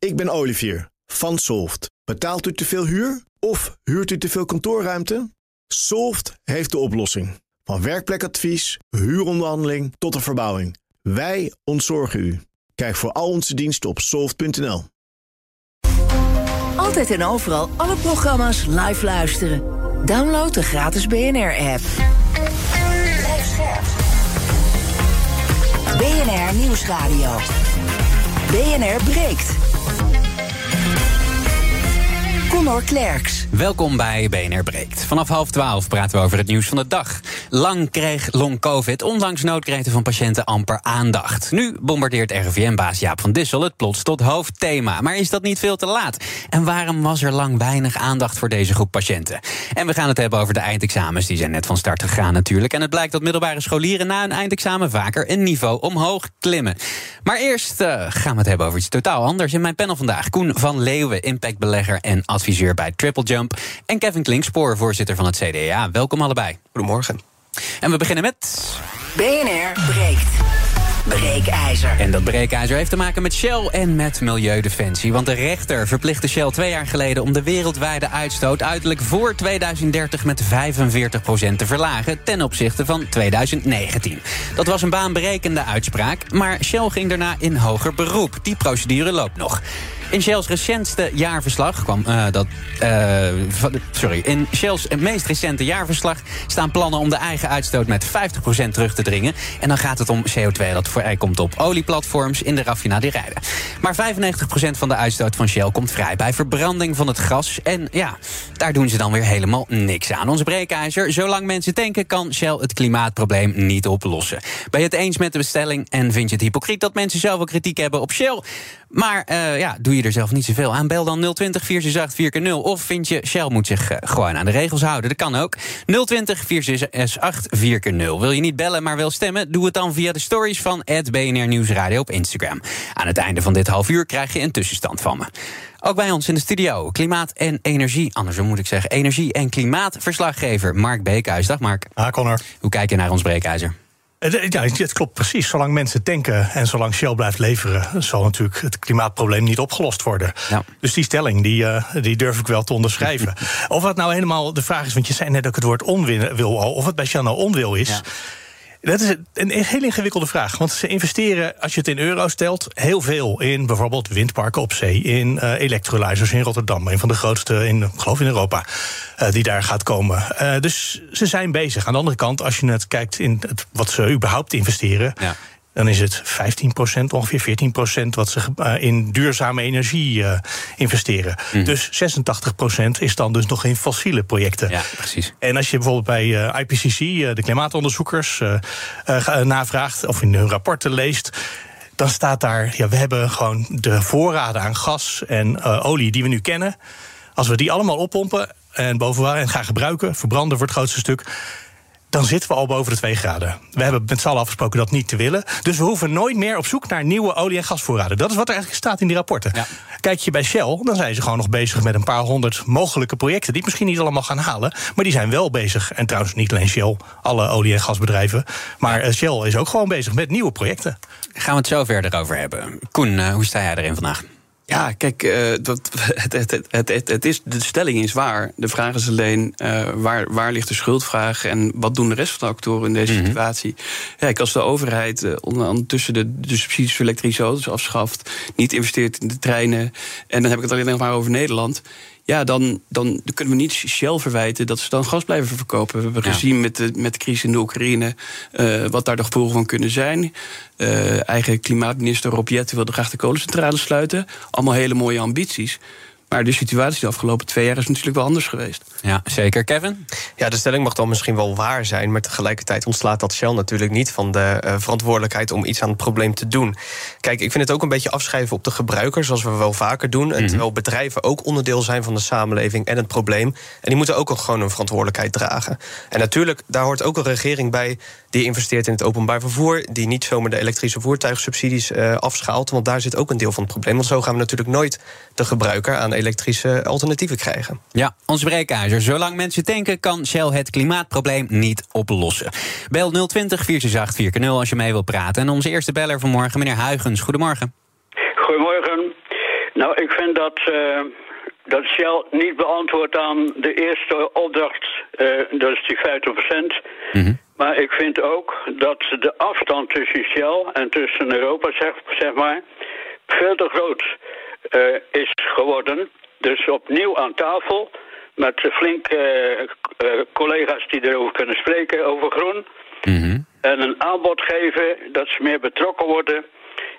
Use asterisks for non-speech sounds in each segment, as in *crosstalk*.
Ik ben Olivier van Solft. Betaalt u te veel huur of huurt u te veel kantoorruimte? Solft heeft de oplossing. Van werkplekadvies, huuronderhandeling tot de verbouwing. Wij ontzorgen u. Kijk voor al onze diensten op soft.nl. Altijd en overal alle programma's live luisteren. Download de gratis BNR-app. BNR Nieuwsradio. BNR breekt. Conor Klerks. Welkom bij BNR Breekt. Vanaf half twaalf praten we over het nieuws van de dag. Lang kreeg long-covid, ondanks noodkreten van patiënten, amper aandacht. Nu bombardeert RIVM-baas Jaap van Dissel het plots tot hoofdthema. Maar is dat niet veel te laat? En waarom was er lang weinig aandacht voor deze groep patiënten? En we gaan het hebben over de eindexamens. Die zijn net van start gegaan natuurlijk. En het blijkt dat middelbare scholieren na een eindexamen vaker een niveau omhoog klimmen. Maar eerst uh, gaan we het hebben over iets totaal anders. In mijn panel vandaag Koen van Leeuwen, impactbelegger en bij Triple Jump. En Kevin Klinkspoor, voorzitter van het CDA. Welkom allebei. Goedemorgen. En we beginnen met. BNR breekt. Breekijzer. En dat breekijzer heeft te maken met Shell en met Milieudefensie. Want de rechter verplichtte Shell twee jaar geleden om de wereldwijde uitstoot uiterlijk voor 2030 met 45% te verlagen ten opzichte van 2019. Dat was een baanberekende uitspraak, maar Shell ging daarna in hoger beroep. Die procedure loopt nog. In Shell's recentste jaarverslag kwam uh, dat. Uh, sorry. In Shell's meest recente jaarverslag staan plannen om de eigen uitstoot met 50% terug te dringen. En dan gaat het om CO2 dat vrijkomt op olieplatforms in de raffinaderijden. Maar 95% van de uitstoot van Shell komt vrij bij verbranding van het gas. En ja, daar doen ze dan weer helemaal niks aan. Onze breekijzer. Zolang mensen tanken, kan Shell het klimaatprobleem niet oplossen. Ben je het eens met de bestelling en vind je het hypocriet dat mensen zoveel kritiek hebben op Shell? Maar uh, ja, doe je er zelf niet zoveel aan? Bel dan 020 468 4x0. Of vind je Shell moet zich uh, gewoon aan de regels houden? Dat kan ook. 020 468 4x0. Wil je niet bellen, maar wil stemmen? Doe het dan via de stories van BNR Nieuwsradio op Instagram. Aan het einde van dit half uur krijg je een tussenstand van me. Ook bij ons in de studio, klimaat en energie. Andersom moet ik zeggen, energie- en klimaatverslaggever Mark Beekhuis. Dag Mark. Ah, Connor. Hoe kijk je naar ons breekijzer? Ja, het klopt precies. Zolang mensen tanken en zolang Shell blijft leveren, zal natuurlijk het klimaatprobleem niet opgelost worden. Ja. Dus die stelling, die, uh, die durf ik wel te onderschrijven. *laughs* of dat nou helemaal de vraag is, want je zei net ook het woord onwil al, of het bij Shell nou onwil is. Ja. Dat is een heel ingewikkelde vraag. Want ze investeren, als je het in euro's stelt, heel veel in bijvoorbeeld windparken op zee, in uh, electrolyzers in Rotterdam, een van de grootste in, geloof in Europa, uh, die daar gaat komen. Uh, dus ze zijn bezig. Aan de andere kant, als je het kijkt in wat ze überhaupt investeren. Ja dan is het 15%, ongeveer 14% wat ze uh, in duurzame energie uh, investeren. Mm. Dus 86% is dan dus nog in fossiele projecten. Ja, precies. En als je bijvoorbeeld bij uh, IPCC, de klimaatonderzoekers, navraagt of in hun rapporten leest dan staat daar, ja, we hebben gewoon de voorraden aan gas en olie die we nu kennen. Als we die allemaal oppompen en bovenaan en gaan gebruiken, verbranden voor het grootste stuk dan zitten we al boven de 2 graden. We hebben met z'n allen afgesproken dat niet te willen. Dus we hoeven nooit meer op zoek naar nieuwe olie- en gasvoorraden. Dat is wat er eigenlijk staat in die rapporten. Ja. Kijk je bij Shell, dan zijn ze gewoon nog bezig met een paar honderd mogelijke projecten. Die misschien niet allemaal gaan halen, maar die zijn wel bezig. En trouwens, niet alleen Shell, alle olie- en gasbedrijven. Maar eh, Shell is ook gewoon bezig met nieuwe projecten. Gaan we het zo verder over hebben. Koen, uh, hoe sta jij erin vandaag? Ja, kijk, uh, dat, *laughs* het, het, het, het, is, de stelling is waar. De vraag is alleen uh, waar, waar ligt de schuldvraag en wat doen de rest van de actoren in deze mm -hmm. situatie? Ja, als de overheid uh, ondertussen de, de subsidies voor elektrische auto's afschaft, niet investeert in de treinen, en dan heb ik het alleen nog maar over Nederland ja, dan, dan kunnen we niet Shell verwijten dat ze dan gas blijven verkopen. We hebben ja. gezien met de, met de crisis in de Oekraïne uh, wat daar de gevolgen van kunnen zijn. Uh, eigen klimaatminister Rob Jetten wilde graag de kolencentrales sluiten. Allemaal hele mooie ambities. Maar de situatie de afgelopen twee jaar is natuurlijk wel anders geweest. Ja, zeker. Kevin? Ja, de stelling mag dan misschien wel waar zijn... maar tegelijkertijd ontslaat dat Shell natuurlijk niet... van de uh, verantwoordelijkheid om iets aan het probleem te doen. Kijk, ik vind het ook een beetje afschrijven op de gebruiker... zoals we wel vaker doen. En mm -hmm. terwijl bedrijven ook onderdeel zijn van de samenleving en het probleem. En die moeten ook gewoon een verantwoordelijkheid dragen. En natuurlijk, daar hoort ook een regering bij... die investeert in het openbaar vervoer... die niet zomaar de elektrische voertuigsubsidies uh, afschaalt... want daar zit ook een deel van het probleem. Want zo gaan we natuurlijk nooit de gebruiker aan elektrische alternatieven krijgen. Ja, ons breekijzer. Zolang mensen tanken, kan Shell het klimaatprobleem niet oplossen. Bel 020 468 4x0 als je mee wilt praten. En onze eerste beller vanmorgen, meneer Huigens. Goedemorgen. Goedemorgen. Nou, ik vind dat, uh, dat Shell niet beantwoordt aan de eerste opdracht, uh, dat is die 50%. Mm Maar ik vind ook dat de afstand tussen Shell en tussen Europa, zeg, zeg maar, veel te groot uh, is geworden. Dus opnieuw aan tafel met flinke collega's die erover kunnen spreken, over groen. Mm En een aanbod geven dat ze meer betrokken worden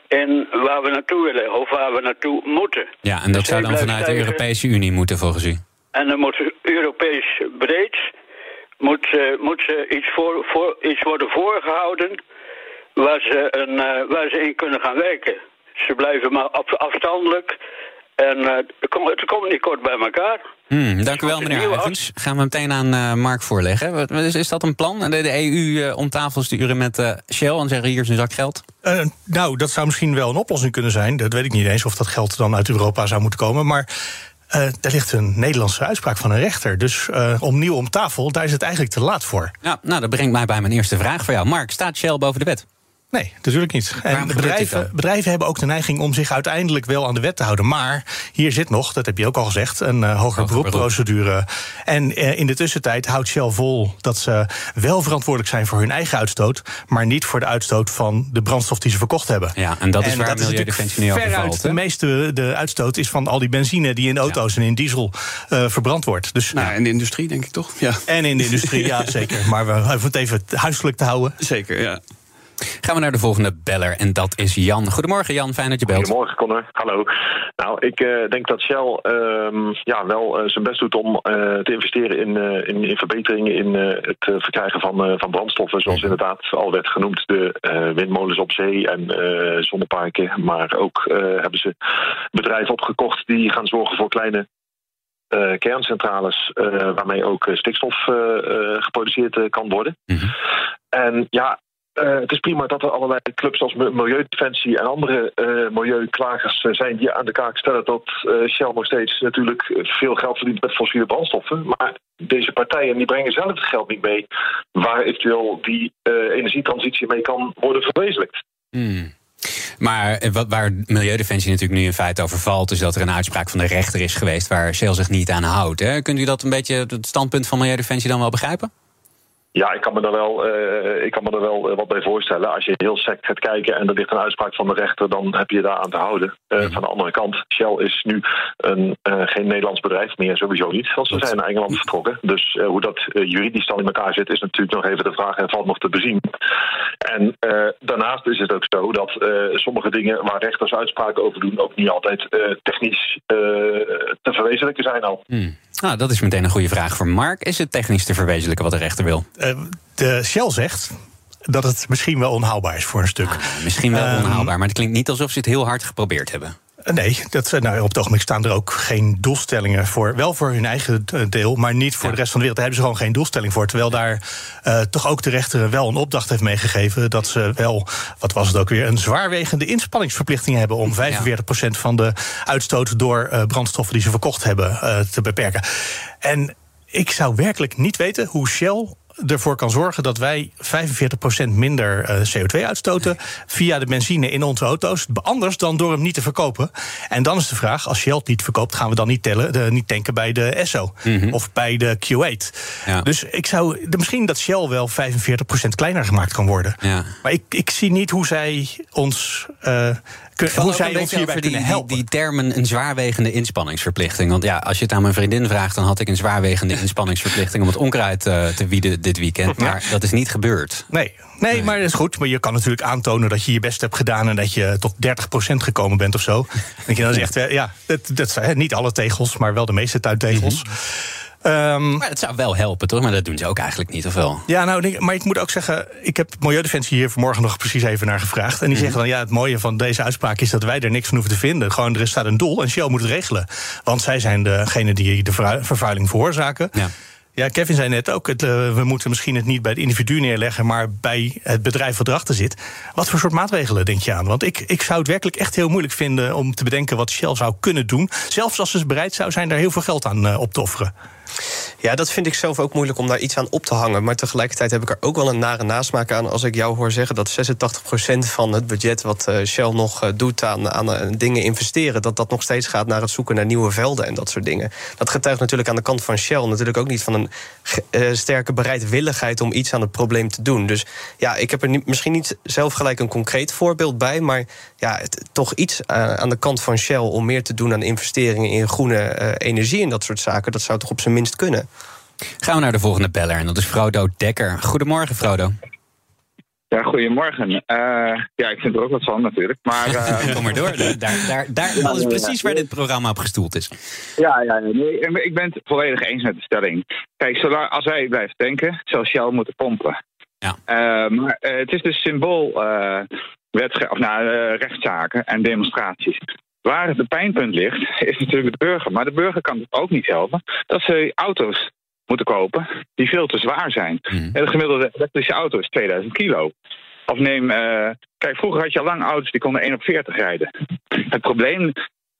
in waar we naartoe willen of waar we naartoe moeten. Ja, en dat zou dan vanuit de Europese Unie moeten volgens u? En dan moet Europees breed moet, uh, moet ze iets, voor, voor, iets worden voorgehouden waar ze, een, uh, waar ze in kunnen gaan werken. Ze blijven maar afstandelijk en uh, het, komt, het komt niet kort bij elkaar. Hmm, dank u wel, meneer Evans. Gaan we meteen aan uh, Mark voorleggen. Is, is dat een plan? De, de EU uh, om tafel sturen met uh, Shell en zeggen hier is een zak geld? nou, dat zou misschien wel een oplossing kunnen zijn. Dat weet ik niet eens of dat geld dan uit Europa zou moeten komen. Maar uh, daar ligt een Nederlandse uitspraak van een rechter. Dus uh, opnieuw om tafel, daar is het eigenlijk te laat voor. Ja, nou, dat brengt mij bij mijn eerste vraag voor jou. Mark, staat Shell boven de wet? Nee, natuurlijk niet. En bedrijven, bedrijven hebben ook de neiging om zich uiteindelijk wel aan de wet te houden. Maar hier zit nog, dat heb je ook al gezegd, een uh, hoger beroepprocedure. En uh, in de tussentijd houdt Shell vol dat ze wel verantwoordelijk zijn voor hun eigen uitstoot, maar niet voor de uitstoot van de brandstof die ze verkocht hebben. Ja, en dat is en waar Milieudefensie nu over valt. De meeste de uitstoot is van al die benzine die in auto's ja. en in diesel uh, verbrand wordt. Dus, nou, in de industrie denk ik toch? Ja. En in de industrie, ja zeker. Maar we hoeven het even huiselijk te houden. Zeker, ja. Gaan we naar de volgende beller en dat is Jan. Goedemorgen Jan, fijn dat je belt. Goedemorgen Connor, hallo. Nou, ik uh, denk dat Shell uh, ja, wel uh, zijn best doet om te investeren in, in, in, verbeteringen in het verkrijgen van, van brandstoffen. Zoals inderdaad al werd genoemd, de windmolens op zee en zonneparken. Maar ook hebben ze bedrijven opgekocht die gaan zorgen voor kleine uh, kerncentrales uh, waarmee ook stikstof uh, geproduceerd kan worden. Mm -hmm. En ja, uh, het is prima dat er allerlei clubs als Milieudefensie en andere uh, milieuklagers uh, zijn die aan de kaak stellen dat Shell nog steeds natuurlijk veel geld verdient met fossiele brandstoffen. Maar deze partijen die brengen zelf het geld niet mee waar eventueel die energietransitie mee kan worden verwezenlijkt. Hmm. Maar wat, waar Milieudefensie natuurlijk nu in feite over valt, is dat er een uitspraak van de rechter is geweest waar Shell zich niet aan houdt. Hè? Kunt u dat een beetje, het standpunt van Milieudefensie dan wel begrijpen? Ja, ik kan me er wel, uh, ik kan me er wel uh, wat bij voorstellen. Als je heel sec gaat kijken en er ligt een uitspraak van de rechter, dan heb je daar aan te houden. Uh, Van de andere kant, Shell is nu een, geen Nederlands bedrijf meer, sowieso niet. Want ze zijn naar Engeland vertrokken. Dus hoe dat juridisch dan in elkaar zit, is natuurlijk nog even de vraag en valt nog te bezien. En daarnaast is het ook zo dat sommige dingen waar rechters uitspraken over doen, ook niet altijd technisch te verwezenlijken zijn al. Hmm. Nou, dat is meteen een goede vraag voor Mark. Is het technisch te verwezenlijken wat de rechter wil? Uh, de Shell zegt dat het misschien wel onhaalbaar is voor een stuk. Ah, misschien wel um, onhaalbaar, maar het klinkt niet alsof ze het heel hard geprobeerd hebben. Nee, dat, nou, op het ogenblik staan er ook geen doelstellingen voor. Wel voor hun eigen deel, maar niet voor ja. de rest van de wereld. Daar hebben ze gewoon geen doelstelling voor. Terwijl daar uh, toch ook de rechter wel een opdracht heeft meegegeven. dat ze wel, wat was het ook weer, een zwaarwegende inspanningsverplichting hebben. om 45% ja. van de uitstoot door uh, brandstoffen die ze verkocht hebben uh, te beperken. En ik zou werkelijk niet weten hoe Shell ervoor kan zorgen dat wij 45% minder uh, CO2 uitstoten via de benzine in onze auto's. Anders dan door hem niet te verkopen. En dan is de vraag: als Shell het niet verkoopt, gaan we dan niet, tellen, de, niet tanken bij de Esso mm -hmm. of bij de Q8. Ja. Dus ik zou de, misschien dat Shell wel 45% kleiner gemaakt kan worden. Ja. Maar ik, ik zie niet hoe zij ons. Uh, hoe zij ons hierbij die, kunnen helpen. Die, die termen een zwaarwegende inspanningsverplichting. Want ja, als je het aan mijn vriendin vraagt, dan had ik een zwaarwegende *laughs* inspanningsverplichting om het onkruid uh, te wieden dit weekend. Maar dat is niet gebeurd. Nee, Nee, nee, maar dat is goed. Maar je kan natuurlijk aantonen dat je je best hebt gedaan en dat je tot 30% gekomen bent of zo. *laughs* Denk je, dat is echt, ja, dat, dat zijn niet alle tegels, maar wel de meeste tuintegels. Mm -hmm. Um, maar het zou wel helpen, toch? Maar dat doen ze ook eigenlijk niet, of wel? Ja, nou, maar ik moet ook zeggen... ik heb Milieudefensie hier vanmorgen nog precies even naar gevraagd. En die mm -hmm. zeggen dan, ja, het mooie van deze uitspraak... is dat wij er niks van hoeven te vinden. Gewoon, er staat een doel en Shell moet het regelen. Want zij zijn degene die de vervuiling veroorzaken. Ja. Ja, Kevin zei net ook, het, uh, we moeten misschien het niet bij het individu neerleggen, maar bij het bedrijf wat erachter zit. Wat voor soort maatregelen denk je aan? Want ik, ik zou het werkelijk echt heel moeilijk vinden om te bedenken wat Shell zou kunnen doen. Zelfs als ze bereid zou zijn daar heel veel geld aan uh, op te offeren. Ja, dat vind ik zelf ook moeilijk om daar iets aan op te hangen. Maar tegelijkertijd heb ik er ook wel een nare nasmaak aan als ik jou hoor zeggen dat 86% van het budget wat uh, Shell nog uh, doet aan, aan uh, dingen investeren, dat dat nog steeds gaat naar het zoeken naar nieuwe velden en dat soort dingen. Dat getuigt natuurlijk aan de kant van Shell natuurlijk ook niet van een sterke bereidwilligheid om iets aan het probleem te doen. Dus ja, ik heb er misschien niet zelf gelijk een concreet voorbeeld bij, maar ja, toch iets aan de kant van Shell om meer te doen aan investeringen in groene energie en dat soort zaken. Dat zou toch op zijn minst kunnen. Gaan we naar de volgende beller en dat is Frodo Dekker. Goedemorgen, Frodo. Ja, goedemorgen. Uh, ja, ik vind er ook wat van natuurlijk. Maar, uh... *laughs* Kom maar door. Daar, daar, daar, dat is precies waar dit programma op gestoeld is. Ja, ja nee, ik ben het volledig eens met de stelling. Kijk, zolang, als wij blijven denken, zal Shell moeten pompen. Ja. Uh, maar het is dus symbool of, nou, rechtszaken en demonstraties. Waar het pijnpunt ligt, is natuurlijk de burger. Maar de burger kan het ook niet helpen dat ze auto's moeten kopen die veel te zwaar zijn. Mm. De gemiddelde elektrische auto is 2000 kilo. Of neem, uh, kijk, vroeger had je al lang auto's die konden 1 op 40 rijden. Het probleem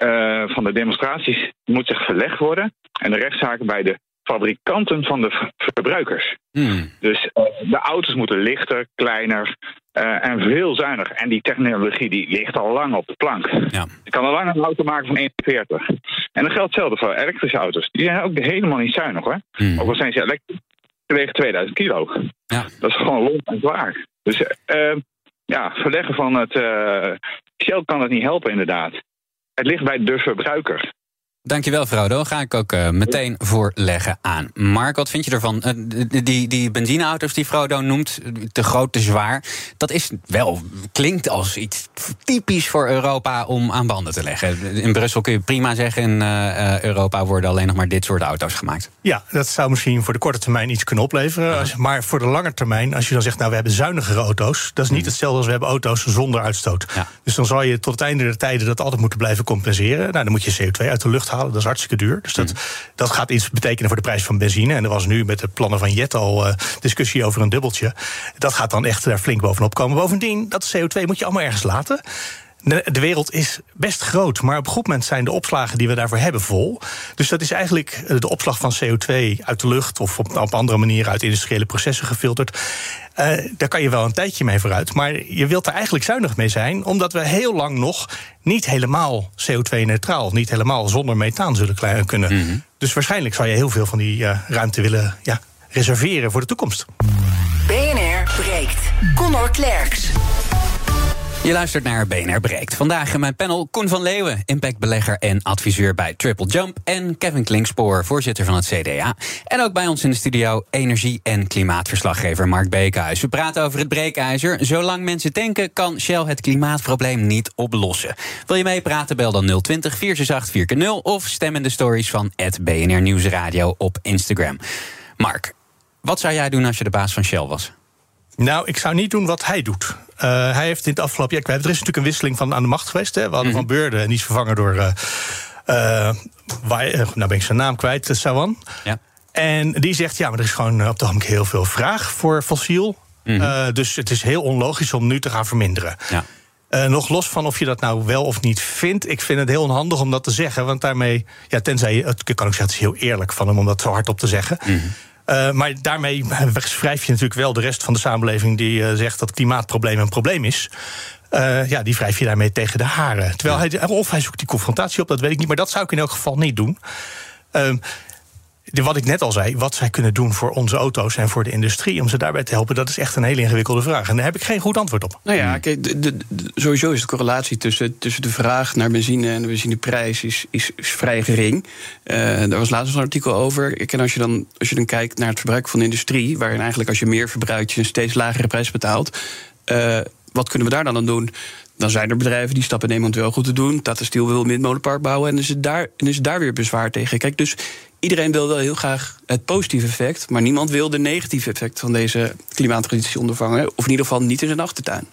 uh, van de demonstraties moet zich verlegd worden. En de rechtszaken bij de fabrikanten van de verbruikers. Hmm. Dus uh, de auto's moeten lichter, kleiner uh, en veel zuiniger. En die technologie die ligt al lang op de plank. Ja. Je kan al lang een auto maken van 41. En dat geldt hetzelfde voor elektrische auto's. Die zijn ook helemaal niet zuinig hoor. Hmm. Ook al zijn ze elektrisch, ze wegen 2000 kilo. Ja. Dat is gewoon lomp en zwaar. Dus uh, ja, verleggen van het... Shell kan het niet helpen inderdaad. Het ligt bij de verbruiker. Dankjewel, Frodo. Ga ik ook uh, meteen voorleggen aan. Mark, wat vind je ervan? Uh, die, die benzineauto's die Frodo noemt, te groot, te zwaar. Dat is wel, klinkt als iets typisch voor Europa om aan banden te leggen. In Brussel kun je prima zeggen, in uh, Europa worden alleen nog maar dit soort auto's gemaakt. Ja, dat zou misschien voor de korte termijn iets kunnen opleveren. Als, maar voor de lange termijn, als je dan zegt, nou we hebben zuinigere auto's, dat is niet mm. hetzelfde als we hebben auto's zonder uitstoot. Ja. Dus dan zal je tot het einde der tijden dat altijd moeten blijven compenseren. Nou, dan moet je CO2 uit de lucht halen. Dat is hartstikke duur. Dus dat, mm. dat gaat iets betekenen voor de prijs van benzine. En er was nu met de plannen van Jet al uh, discussie over een dubbeltje. Dat gaat dan echt daar flink bovenop komen. Bovendien, dat CO2 moet je allemaal ergens laten. De wereld is best groot, maar op een goed moment zijn de opslagen die we daarvoor hebben vol. Dus dat is eigenlijk de opslag van CO2 uit de lucht of op, op andere manieren uit industriële processen gefilterd. Uh, daar kan je wel een tijdje mee vooruit. Maar je wilt er eigenlijk zuinig mee zijn, omdat we heel lang nog niet helemaal CO2-neutraal, niet helemaal zonder methaan zullen kunnen. Mhm. Dus waarschijnlijk zal je heel veel van die uh, ruimte willen ja, reserveren voor de toekomst. BNR breekt. Connor Klerks. Je luistert naar BNR Breekt. Vandaag in mijn panel Koen van Leeuwen, impactbelegger en adviseur bij Triple Jump. En Kevin Klinkspoor, voorzitter van het CDA. En ook bij ons in de studio energie- en klimaatverslaggever Mark Beekhuis. We praten over het breekijzer. Zolang mensen tanken, kan Shell het klimaatprobleem niet oplossen. Wil je meepraten? Bel dan 020 468 4 of stem in de stories van BNR Nieuwsradio op Instagram. Mark, wat zou jij doen als je de baas van Shell was? Nou, ik zou niet doen wat hij doet. Uh, hij heeft in het afgelopen jaar. Er is natuurlijk een wisseling van aan de macht geweest. Hè. We hadden mm Van Beurden en die is vervangen door. Uh, uh, nou ben ik zijn naam kwijt, Sawan. Ja. En die zegt: ja, maar er is gewoon op de ogenblik heel veel vraag voor fossiel. Mm dus het is heel onlogisch om nu te gaan verminderen. Ja. Uh, nog los van of je dat nou wel of niet vindt. Ik vind het heel onhandig om dat te zeggen. Want daarmee, ja, tenzij je, het kan ook zeggen, het is heel eerlijk van hem om dat zo hard op te zeggen. Mm uh, maar daarmee wrijf je natuurlijk wel de rest van de samenleving die uh, zegt dat klimaatprobleem een probleem is. Uh, ja, die wrijf je daarmee tegen de haren. Terwijl hij, of hij zoekt die confrontatie op, dat weet ik niet. Maar dat zou ik in elk geval niet doen. Wat ik net al zei, wat zij kunnen doen voor onze auto's en voor de industrie om ze daarbij te helpen, dat is echt een hele ingewikkelde vraag. En daar heb ik geen goed antwoord op. Nou ja, kijk, de, sowieso is de correlatie tussen, tussen de vraag naar benzine en de benzineprijs is, is, vrij gering. Uh, daar was laatst een artikel over. En als je, dan, als je dan kijkt naar het verbruik van de industrie, waarin eigenlijk als je meer verbruikt, je een steeds lagere prijs betaalt. Uh, wat kunnen we daar dan aan doen? Dan zijn er bedrijven die stappen nemen om het wel goed te doen. Tata Steel wil een windmolenpark bouwen en is, het daar, en is daar weer bezwaar tegen. Kijk, dus iedereen wil wel heel graag het positieve effect, maar niemand wil de negatieve effect van deze klimaattransitie ondervangen. Of in ieder geval niet in zijn achtertuin.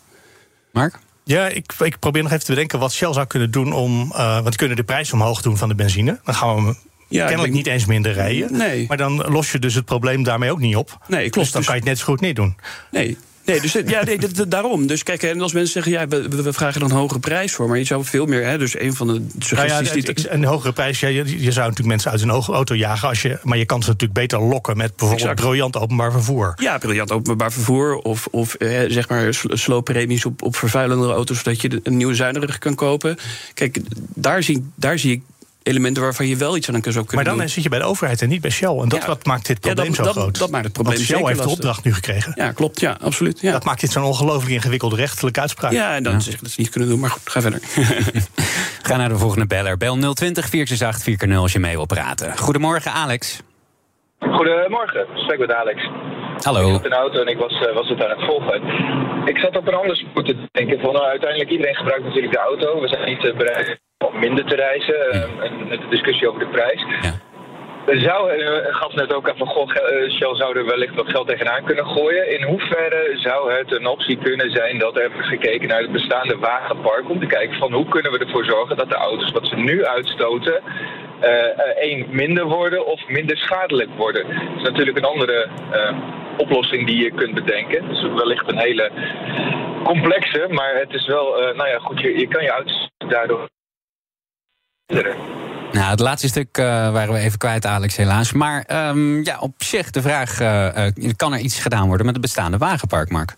Mark? Ja, ik, ik probeer nog even te bedenken wat Shell zou kunnen doen om. Uh, want kunnen de prijs omhoog doen van de benzine. Dan gaan we ja, kennelijk niet eens minder rijden. Nee. Maar dan los je dus het probleem daarmee ook niet op. Nee, klopt. Dus dan kan je het net zo goed niet doen. Nee, Nee, dus ja, nee, daarom. Dus kijk, en als mensen zeggen, ja, we, we, vragen dan een hogere prijs voor, maar je zou veel meer, hè, dus een van de suggesties nou ja, die... Een hogere prijs, ja, je, je, zou natuurlijk mensen uit een hoge auto jagen, als je, maar je kan ze natuurlijk beter lokken met bijvoorbeeld briljant openbaar vervoer. Ja, briljant openbaar vervoer of, of eh, zeg maar slooppremies op, op vervuilende auto's, zodat je een nieuwe zuiniger kan kopen. Kijk, daar zie, daar zie ik elementen waarvan je wel iets aan zou kunnen Maar dan zit je bij de overheid en niet bij Shell. En dat wat maakt dit probleem zo groot. Dat maakt het probleem Want Shell heeft de opdracht nu gekregen. Ja, klopt. Ja, absoluut. Ja. Dat maakt dit zo'n ongelooflijk ingewikkelde rechtelijke uitspraak. Ja, en dan ja. zeg ik dat ze niet kunnen doen. Maar goed, ga verder. *laughs* ga naar de volgende beller. Bel 020 468 4 als je mee wil praten. Goedemorgen, Alex. Goedemorgen, spreek met Alex. Hallo. Ik zat in de auto en ik was, uh, was het aan het volgen. Ik zat op een ander spoor te denken. Van, nou, uiteindelijk iedereen gebruikt natuurlijk de auto. We zijn niet uh, bereid om minder te reizen. Uh, met de discussie over de prijs. Ja. Zou, uh, gaf net ook aan van, goh, Shell zou er wellicht wat geld tegenaan kunnen gooien. In hoeverre zou het een optie kunnen zijn dat er gekeken naar het bestaande wagenpark... om te kijken van hoe kunnen we ervoor zorgen dat de auto's wat ze nu uitstoten... één, minder worden of minder schadelijk worden. Dat is natuurlijk een andere oplossing die je kunt bedenken. Het is wellicht een hele complexe, maar het is wel, nou ja, goed, je, je kan je auto's daardoor nou, het laatste stuk uh, waren we even kwijt, Alex, helaas. Maar um, ja, op zich de vraag: uh, uh, kan er iets gedaan worden met het bestaande wagenpark, Mark?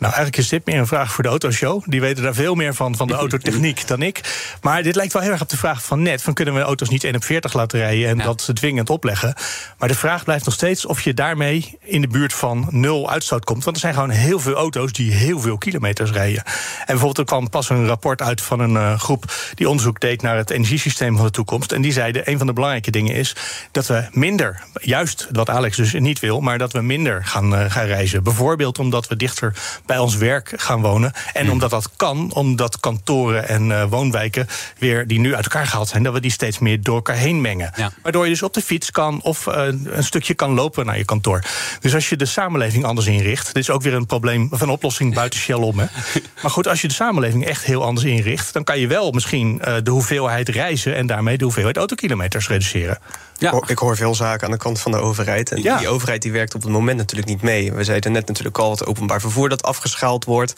Nou, eigenlijk is dit meer een vraag voor de autoshow. Die weten daar veel meer van, van de *laughs* autotechniek dan ik. Maar dit lijkt wel heel erg op de vraag van net: van kunnen we auto's niet 1 op 40 laten rijden en dat dwingend opleggen? Maar de vraag blijft nog steeds of je daarmee in de buurt van nul uitstoot komt. Want er zijn gewoon heel veel auto's die heel veel kilometers rijden. En bijvoorbeeld, er kwam pas een rapport uit van een uh, groep die onderzoek deed naar het energiesysteem van de toekomst. En die zeiden: een van de belangrijke dingen is dat we minder, juist wat Alex dus niet wil, maar dat we minder gaan, uh, gaan reizen. Bijvoorbeeld omdat we dichter bij ons werk gaan wonen. En hmm. omdat dat kan, omdat kantoren en uh, woonwijken weer die nu uit elkaar gehaald zijn, dat we die steeds meer door elkaar heen mengen. Waardoor je dus op de fiets kan of uh, een stukje kan lopen naar je kantoor. Dus als je de samenleving anders inricht, dit is ook weer een probleem van een oplossing buiten Shell om. Hè. *laughs* Maar goed, als je de samenleving echt heel anders inricht, dan kan je wel misschien uh, de hoeveelheid reizen en daarmee de hoeveelheid autokilometers reduceren. Ja. Ik hoor veel zaken aan de kant van de overheid. En die overheid die werkt op het moment natuurlijk niet mee. We zeiden net natuurlijk al het openbaar vervoer dat afgeschaald wordt.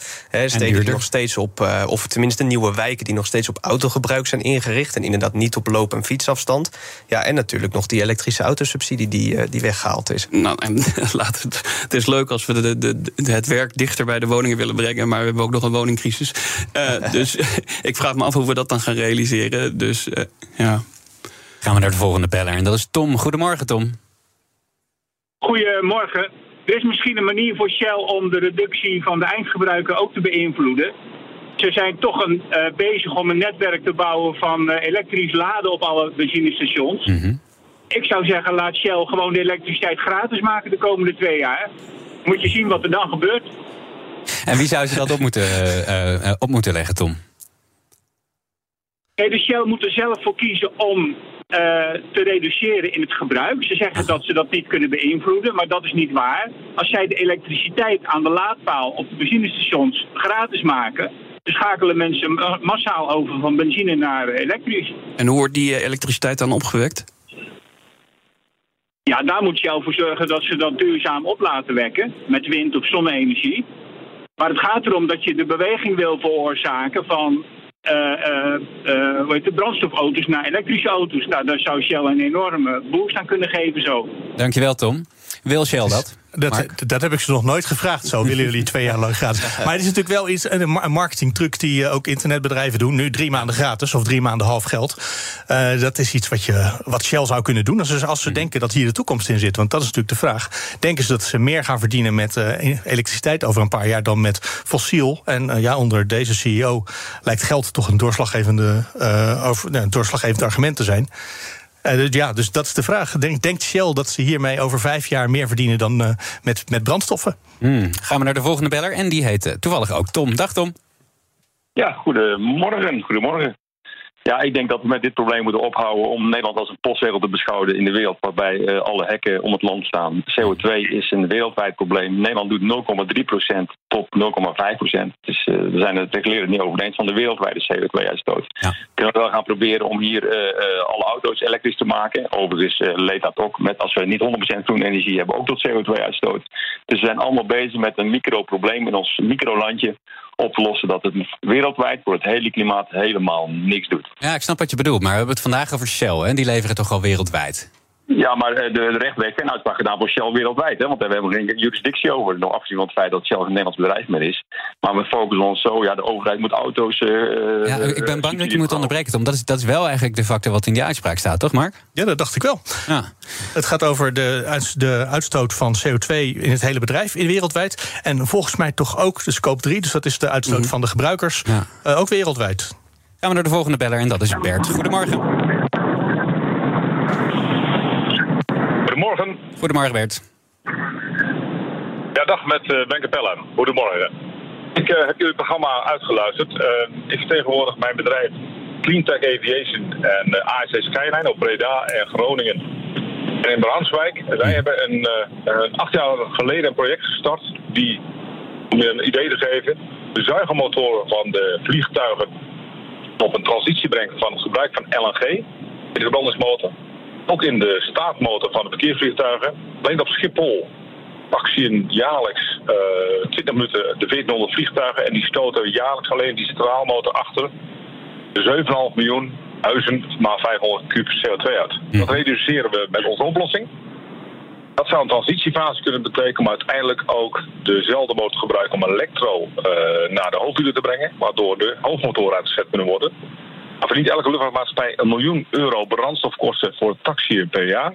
Steden die nog steeds op, uh, of tenminste nieuwe wijken die nog steeds op autogebruik zijn ingericht. En inderdaad niet op loop- en fietsafstand. Ja, en natuurlijk nog die elektrische autosubsidie die, uh, die weggehaald is. Nou, en *laughs* laat het, het is leuk als we de, de, de, het werk dichter bij de woningen willen brengen. Maar we hebben ook nog een woningcrisis. Uh, dus *laughs* ik vraag me af hoe we dat dan gaan realiseren. Dus ja. Gaan we naar de volgende beller. En dat is Tom. Goedemorgen, Tom. Goedemorgen. Er is misschien een manier voor Shell om de reductie van de eindgebruiker ook te beïnvloeden. Ze zijn toch een, uh, bezig om een netwerk te bouwen van uh, elektrisch laden op alle benzinestations. Mm Ik zou zeggen, laat Shell gewoon de elektriciteit gratis maken de komende twee jaar. Moet je zien wat er dan gebeurt. En wie zou ze dat op moeten, uh, op moeten leggen, Tom? Nee, de Shell moet er zelf voor kiezen om te reduceren in het gebruik. Ze zeggen dat ze dat niet kunnen beïnvloeden, maar dat is niet waar. Als zij de elektriciteit aan de laadpaal op de benzinestations gratis maken, dan schakelen mensen massaal over van benzine naar elektrisch. En hoe wordt die eh, elektriciteit dan opgewekt? Ja, daar moet Shell voor zorgen dat ze dat duurzaam op laten wekken met wind- of zonne-energie. Maar het gaat erom dat je de beweging wil veroorzaken van uh, uh, de brandstofauto's naar elektrische auto's. Nou, daar zou Shell een enorme boost aan kunnen geven zo. Dankjewel, Tom. Wil Shell dat? Dat, dat heb ik ze nog nooit gevraagd. Zo willen jullie twee jaar lang gratis. *laughs* Maar het is natuurlijk wel iets, een marketingtruc die ook internetbedrijven doen. Nu drie maanden gratis of drie maanden half geld. Uh, dat is iets wat, je, wat Shell zou kunnen doen. Als, als ze hmm. denken dat hier de toekomst in zit. Want dat is natuurlijk de vraag. Denken ze dat ze meer gaan verdienen met uh, elektriciteit over een paar jaar dan met fossiel? En uh, ja, onder deze CEO lijkt geld toch een doorslaggevende, over, een doorslaggevend argument te zijn. Uh, dus ja, dus dat is de vraag. Denk, denkt Shell dat ze hiermee over vijf jaar meer verdienen dan uh, met, met brandstoffen? Hmm. Gaan we naar de volgende beller. En die heet uh, toevallig ook Tom. Dag Tom. Ja, goedemorgen. Goedemorgen. Ja, ik denk dat we met dit probleem moeten ophouden om Nederland als een postwereld te beschouwen in de wereld, waarbij uh, alle hekken om het land staan. CO2 is een wereldwijd probleem. Nederland doet 0,3% tot 0,5%. Dus uh, we zijn het reguleren niet over eens van de wereldwijde CO2-uitstoot. Ja. Kunnen we wel gaan proberen om hier uh, alle auto's elektrisch te maken. Overigens leed dat ook met als we niet 100% groene energie hebben, ook tot CO2-uitstoot. Dus we zijn allemaal bezig met een microprobleem in ons microlandje op te lossen dat het wereldwijd voor het hele klimaat helemaal niks doet. Ja, ik snap wat je bedoelt, maar we hebben het vandaag over Shell en die leveren toch al wereldwijd? Ja, maar eh, de, rechter heeft geen uitspraak gedaan voor Shell wereldwijd. Hè, want daar hebben we geen jurisdictie over. Nog afgezien van het feit dat Shell een Nederlands bedrijf meer is. Maar we focussen ons zo, ja, de overheid moet auto's... Uh, ja, ik ben bang dat je moet onderbreken, Tom. Dat is, dat is wel eigenlijk de factor wat in die uitspraak staat, toch Mark? Ja, dat dacht ik wel. Ja. Het gaat over de, de uitstoot van CO2 in het hele bedrijf in wereldwijd. En volgens mij toch ook de scope 3, dus dat is de uitstoot mhm. van de gebruikers, ja. uh, ook wereldwijd. Gaan we naar de volgende beller en dat is Bert. Goedemorgen. Goedemorgen. Goedemorgen Bert. Ja, dag met uh, Ben Capella. Goedemorgen. Ik uh, heb jullie programma uitgeluisterd. Uh, ik vertegenwoordig mijn bedrijf Cleantech Aviation en ASC Skyline op Breda en Groningen. En in Branswijk. Wij hebben een, een, acht jaar geleden een project gestart die, om je een idee te geven, de zuigermotoren van de vliegtuigen op een transitie brengt van het gebruik van LNG, in de verbrandingsmotor, ook in de staatmotor van de verkeersvliegtuigen. Alleen op Schiphol actieën jaarlijks uh, eh, 20 minuten de 1400 vliegtuigen. En die stoten jaarlijks alleen die straalmotor achter de 7,5 miljoen huizen maar 500 kub CO2 uit. Dat reduceren we met onze oplossing. Dat zou een transitiefase kunnen betekenen, maar uiteindelijk ook dezelfde motor gebruiken om elektro uh, naar de hoofdwielen te brengen, waardoor de hoofdmotoren uitgezet kunnen worden. Maar verdient elke luchtvaartmaatschappij een miljoen euro brandstofkosten voor taxiën per jaar.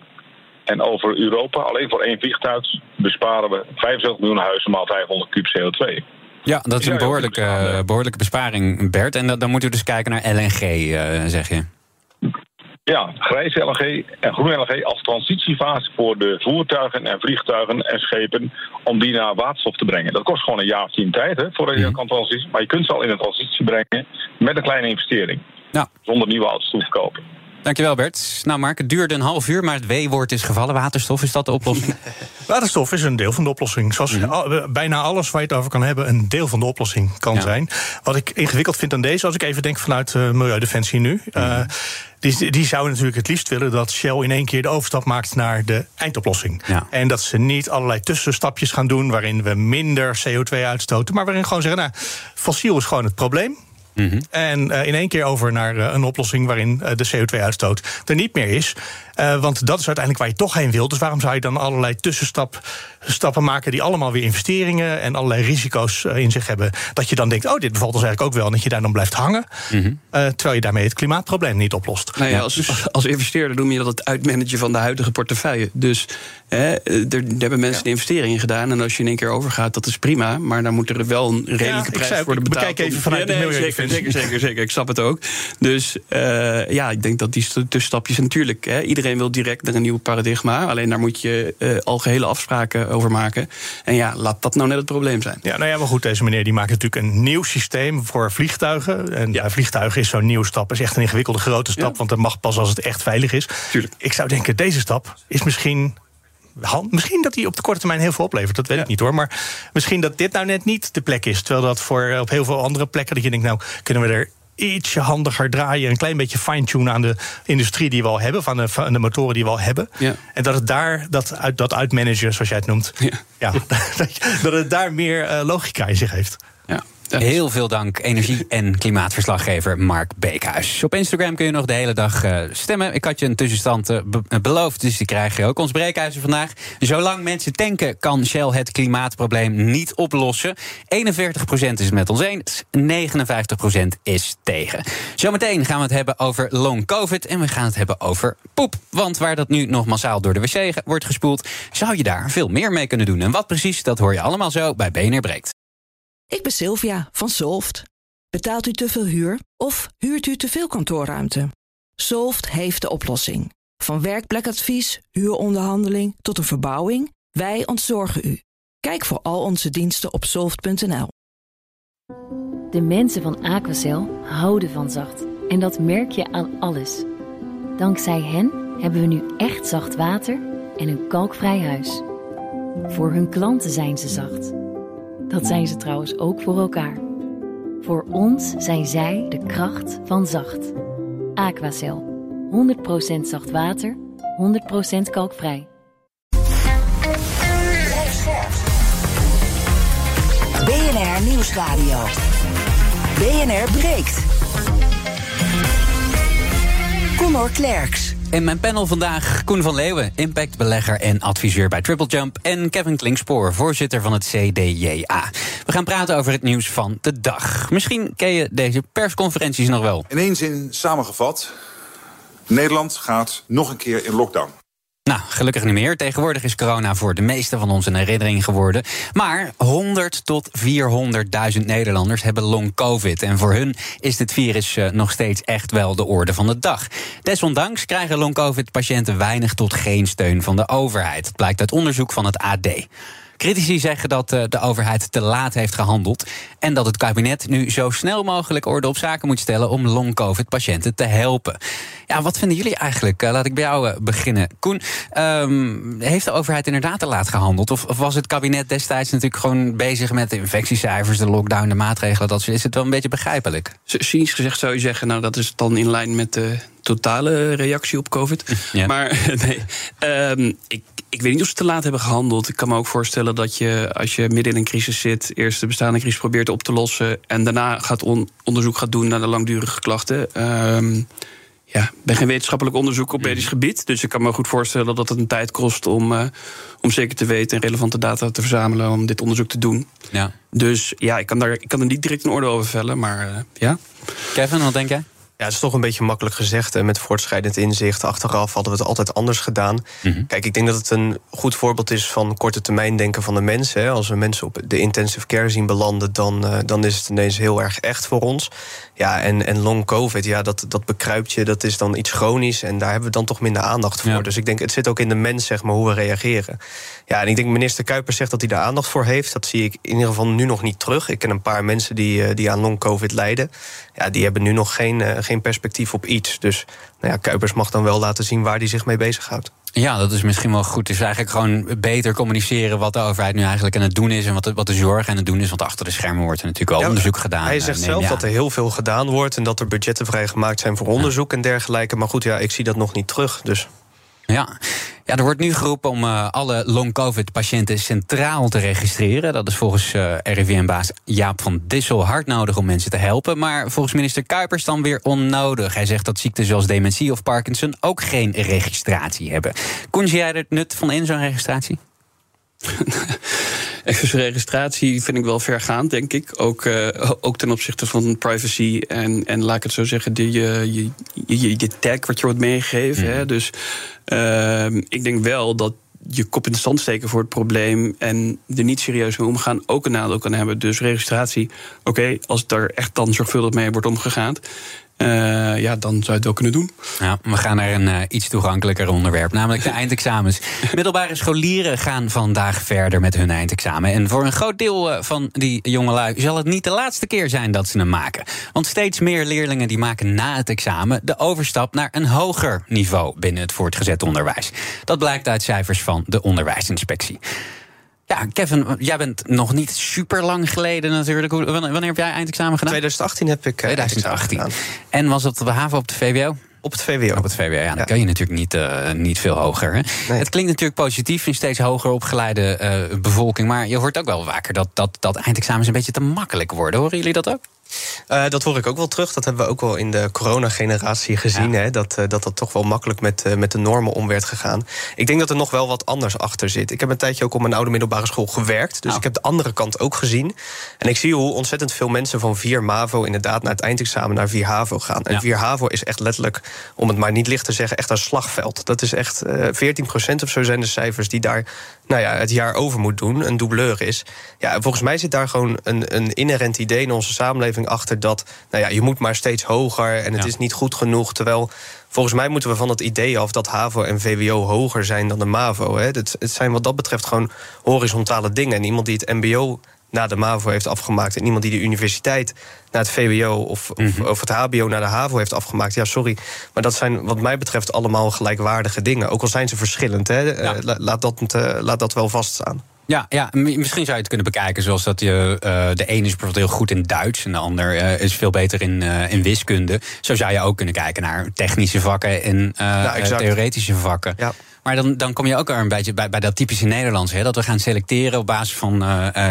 En over Europa, alleen voor één vliegtuig, besparen we 75 miljoen huizen maal 500 kub CO2. Ja, dat is een behoorlijke, behoorlijke besparing, Bert. En dan moet u dus kijken naar LNG, uh, eh, zeg je. Ja, grijze LNG en groene LNG als transitiefase voor de voertuigen en vliegtuigen en schepen om die naar waterstof te brengen. Dat kost gewoon een jaar of tien tijd hè, voordat je mm. kan transitie. Maar je kunt ze al in een transitie brengen met een kleine investering. Ja. Zonder nieuwe auto's te kopen. Dankjewel Bert. Nou Mark, het duurde een half uur, maar het W-woord is gevallen. Waterstof, is dat de oplossing? *laughs* Waterstof is een deel van de oplossing. Zoals mhm. bijna alles waar je het over kan hebben... een deel van de oplossing kan zijn. Wat ik ingewikkeld vind aan deze, als ik even denk vanuit uh, Milieudefensie nu... Uh, die, die zouden natuurlijk het liefst willen dat Shell in één keer de overstap maakt naar de eindoplossing. En dat ze niet allerlei tussenstapjes gaan doen waarin we minder CO2 uitstoten, maar waarin gewoon zeggen: nou, fossiel is gewoon het probleem. Mhm. En uh, in één keer over naar uh, een oplossing waarin uh, de CO2-uitstoot er niet meer is. Want dat is uiteindelijk waar je toch heen wilt. Dus waarom zou je dan allerlei tussenstappen maken die allemaal weer investeringen en allerlei risico's in zich hebben? Dat je dan denkt, oh, dit bevalt ons eigenlijk ook wel. En dat je daar dan blijft hangen. Mhm. terwijl je daarmee het klimaatprobleem niet oplost. Nou ja, als, als investeerder noem je dat het uitmanagen van de huidige portefeuille. Dus er, hebben mensen ja. investeringen gedaan. En als je in één keer overgaat, dat is prima. Maar dan moet er wel een redelijke prijs worden betaald. Bekijk even vanuit de milieu zeker, zeker, zeker. Ik snap het ook. Dus uh, ja, ik denk dat die tussenstapjes natuurlijk... Hè, iedereen wil direct naar een nieuw paradigma. Alleen daar moet je uh, algehele afspraken over maken. En ja, laat dat nou net het probleem zijn. Ja, nou ja, maar goed, deze meneer die maakt natuurlijk een nieuw systeem voor vliegtuigen. En ja. vliegtuigen is zo'n nieuwe stap. is echt een ingewikkelde grote stap. Want dat mag pas als het echt veilig is. Tuurlijk. Ik zou denken, deze stap is misschien Misschien dat hij op de korte termijn heel veel oplevert, dat weet ik niet hoor. Maar misschien dat dit nou net niet de plek is. Terwijl dat voor op heel veel andere plekken, dat je denkt, nou kunnen we er ietsje handiger draaien. Een klein beetje fine-tunen aan de industrie die we al hebben. Van de, van de motoren die we al hebben. Ja. En dat het daar, dat, uit, dat uitmanagen, zoals jij het noemt. Ja. ja *laughs* dat, het daar meer uh, logica in zich heeft. Heel veel dank, energie- *laughs* en klimaatverslaggever Mark Beekhuis. Op Instagram kun je nog de hele dag uh, stemmen. Ik had je een tussenstand uh, beloofd, dus die krijg je ook. Ons breekhuizen vandaag. Zolang mensen tanken, kan Shell het klimaatprobleem niet oplossen. 41% is het met ons eens, 59% is tegen. Zometeen gaan we het hebben over long covid en we gaan het hebben over poep. Want waar dat nu nog massaal door de wc wordt gespoeld, zou je daar veel meer mee kunnen doen. En wat precies, dat hoor je allemaal zo bij BNR Breekt. Ik ben Sylvia van Solft. Betaalt u te veel huur of huurt u te veel kantoorruimte? Solft heeft de oplossing. Van werkplekadvies, huuronderhandeling tot een verbouwing, wij ontzorgen u. Kijk voor al onze diensten op soft.nl. De mensen van Aquacel houden van zacht. En dat merk je aan alles. Dankzij hen hebben we nu echt zacht water en een kalkvrij huis. Voor hun klanten zijn ze zacht. Dat zijn ze trouwens ook voor elkaar. Voor ons zijn zij de kracht van zacht. Aquacel. 100% zacht water, 100% kalkvrij. BNR Nieuwsradio. BNR breekt. Conor Klerks. In mijn panel vandaag Koen van Leeuwen, impactbelegger en adviseur bij Triple Jump. En Kevin Klinkspoor, voorzitter van het CDJA. We gaan praten over het nieuws van de dag. Misschien ken je deze persconferenties nog wel. In één zin samengevat: Nederland gaat nog een keer in lockdown. Nou, gelukkig niet meer. Tegenwoordig is corona voor de meeste van ons een herinnering geworden. Maar 100 tot 400.000 Nederlanders hebben long-covid. En voor hun is dit virus eh, nog steeds echt wel de orde van de dag. Desondanks krijgen long-covid-patiënten weinig tot geen steun van de overheid. Dat blijkt uit onderzoek van het AD. Critici zeggen dat eh, de overheid te laat heeft gehandeld. En dat het kabinet nu zo snel mogelijk orde op zaken moet stellen om long-covid-patiënten te helpen. Ja, wat vinden jullie eigenlijk? Eh, laat ik bij jou eh, beginnen. Koen, um, heeft de overheid inderdaad te laat gehandeld? Of, of, was het kabinet destijds natuurlijk gewoon bezig met de infectiecijfers, de lockdown, de maatregelen? Dat is het wel een beetje begrijpelijk? Cynisch gezegd zou je zeggen, nou dat is dan in lijn met de totale reactie op COVID. *laughs* Maar *laughs* nee, um, ik ik weet niet of ze te laat hebben gehandeld. Ik kan me ook voorstellen dat je, als je midden in een crisis zit, eerst de bestaande crisis probeert op te lossen en daarna gaat onderzoek gaat doen naar de langdurige klachten. Um, ja, ik ben geen wetenschappelijk onderzoek op medisch gebied. Dus ik kan me goed voorstellen dat het een tijd kost om, uh, om zeker te weten en relevante data te verzamelen om dit onderzoek te doen. Ja. Dus ja, ik kan, daar, ik kan er niet direct een orde over vellen, maar uh, ja. Kevin, wat denk jij? Ja, het is toch een beetje makkelijk gezegd. En met voortschrijdend inzicht achteraf hadden we het altijd anders gedaan. Mhm. Kijk, ik denk dat het een goed voorbeeld is van korte termijn denken van de mensen. Als we mensen op de intensive care zien belanden, dan, uh, dan is het ineens heel erg echt voor ons. Ja, en, en long COVID, ja, dat, dat bekruipt je, dat is dan iets chronisch. En daar hebben we dan toch minder aandacht voor. Dus ik denk, het zit ook in de mens, zeg maar, hoe we reageren. Ja, en ik denk, minister Kuipers zegt dat hij daar aandacht voor heeft. Dat zie ik in ieder geval nu nog niet terug. Ik ken een paar mensen die, eh, die aan long COVID lijden. Ja, die hebben nu nog geen, uh, geen perspectief op iets. Dus nou ja, Kuipers mag dan wel laten zien waar hij zich mee bezighoudt. Ja, dat is misschien wel goed. Dus eigenlijk gewoon beter communiceren wat de overheid nu eigenlijk aan het doen is. En wat de, wat de zorg aan het doen is. Want achter de schermen wordt er natuurlijk wel onderzoek gedaan. Hij zegt eh, zelf dat er heel veel gedaan wordt. En dat er budgetten vrijgemaakt zijn voor onderzoek en dergelijke. Maar goed, ja, ik zie dat nog niet terug. Dus. Ja. ja, er wordt nu geroepen om uh, alle long-covid-patiënten centraal te registreren. Dat is volgens uh, eh, RIVM-baas Jaap van Dissel hard nodig om mensen te helpen. Maar volgens minister Kuipers dan weer onnodig. Hij zegt dat ziekten zoals dementie of Parkinson ook geen registratie hebben. Kon jij er het nut van in, zo'n registratie? *laughs* registratie vind ik wel vergaand, denk ik. Ook, uh, ook ten opzichte van privacy en, en laat ik het zo zeggen, de, je, je, je, je tag wat je wordt meegegeven. Mm. Hè? Dus uh, ik denk wel dat je kop in de stand steken voor het probleem en er niet serieus mee omgaan ook een nadeel kan hebben. Dus registratie, oké, als het er echt dan zorgvuldig mee wordt omgegaan. Uh, ja, dan zou je het wel kunnen doen. Ja, we gaan naar een uh, iets toegankelijker onderwerp, namelijk de *laughs* eindexamens. Middelbare scholieren gaan vandaag verder met hun eindexamen. En voor een groot deel uh, van die jongelui zal het niet de laatste keer zijn dat ze hem maken. Want steeds meer leerlingen die maken na het examen de overstap naar een hoger niveau binnen het voortgezet onderwijs. Dat blijkt uit cijfers van de onderwijsinspectie. Ja, Kevin, jij bent nog niet super lang geleden natuurlijk. Wanneer heb jij eindexamen gedaan? 2018 heb ik 2018. Gedaan. En was het op de haven op de VWO? Op het VWO. Op het VWO, ja. Dan kan je natuurlijk niet, uh, niet veel hoger. Hè? Het klinkt natuurlijk positief in steeds hoger opgeleide uh, bevolking. Maar je hoort ook wel vaker dat, dat, dat eindexamens een beetje te makkelijk worden. Horen jullie dat ook? Uh, dat hoor ik ook wel terug. Dat hebben we ook wel in de coronageneratie gezien. Hè, dat, uh, dat dat toch wel makkelijk met, uh, met de normen om werd gegaan. Ik denk dat er nog wel wat anders achter zit. Ik heb een tijdje ook op mijn oude middelbare school gewerkt. Dus oh. ik heb de andere kant ook gezien. En ik zie hoe ontzettend veel mensen van 4 MAVO... inderdaad naar het eindexamen naar 4 HAVO gaan. En ja. 4 HAVO is echt letterlijk, om het maar niet licht te zeggen... echt een slagveld. Dat is echt 14% of zo zijn de cijfers die daar nou ja, het jaar over moet doen, een doubleur is. Ja, volgens mij zit daar gewoon een, een inherent idee in onze samenleving achter dat nou ja, je moet maar steeds hoger en het is niet goed genoeg. Terwijl volgens mij moeten we van het idee af dat HAVO en VWO hoger zijn dan de MAVO. Hè. Het, het zijn wat dat betreft gewoon horizontale dingen. En iemand die het MBO na de MAVO heeft afgemaakt... en iemand die de universiteit naar het VWO of, of, of, het HBO naar de HAVO heeft afgemaakt... ja, sorry, maar dat zijn wat mij betreft allemaal gelijkwaardige dingen. Ook al zijn ze verschillend, hè? Eh, laat, dat, uh, laat dat wel vaststaan. Ja, ja, misschien zou je het kunnen bekijken zoals dat je. Uh, de ene is bijvoorbeeld heel goed in Duits en de ander uh, is veel beter in, uh, in wiskunde. Zo zou je ook kunnen kijken naar technische vakken en ja, theoretische vakken. Ja. Maar dan, dan kom je ook weer een beetje bij, bij dat typische Nederlands. Hè, dat we gaan selecteren op basis van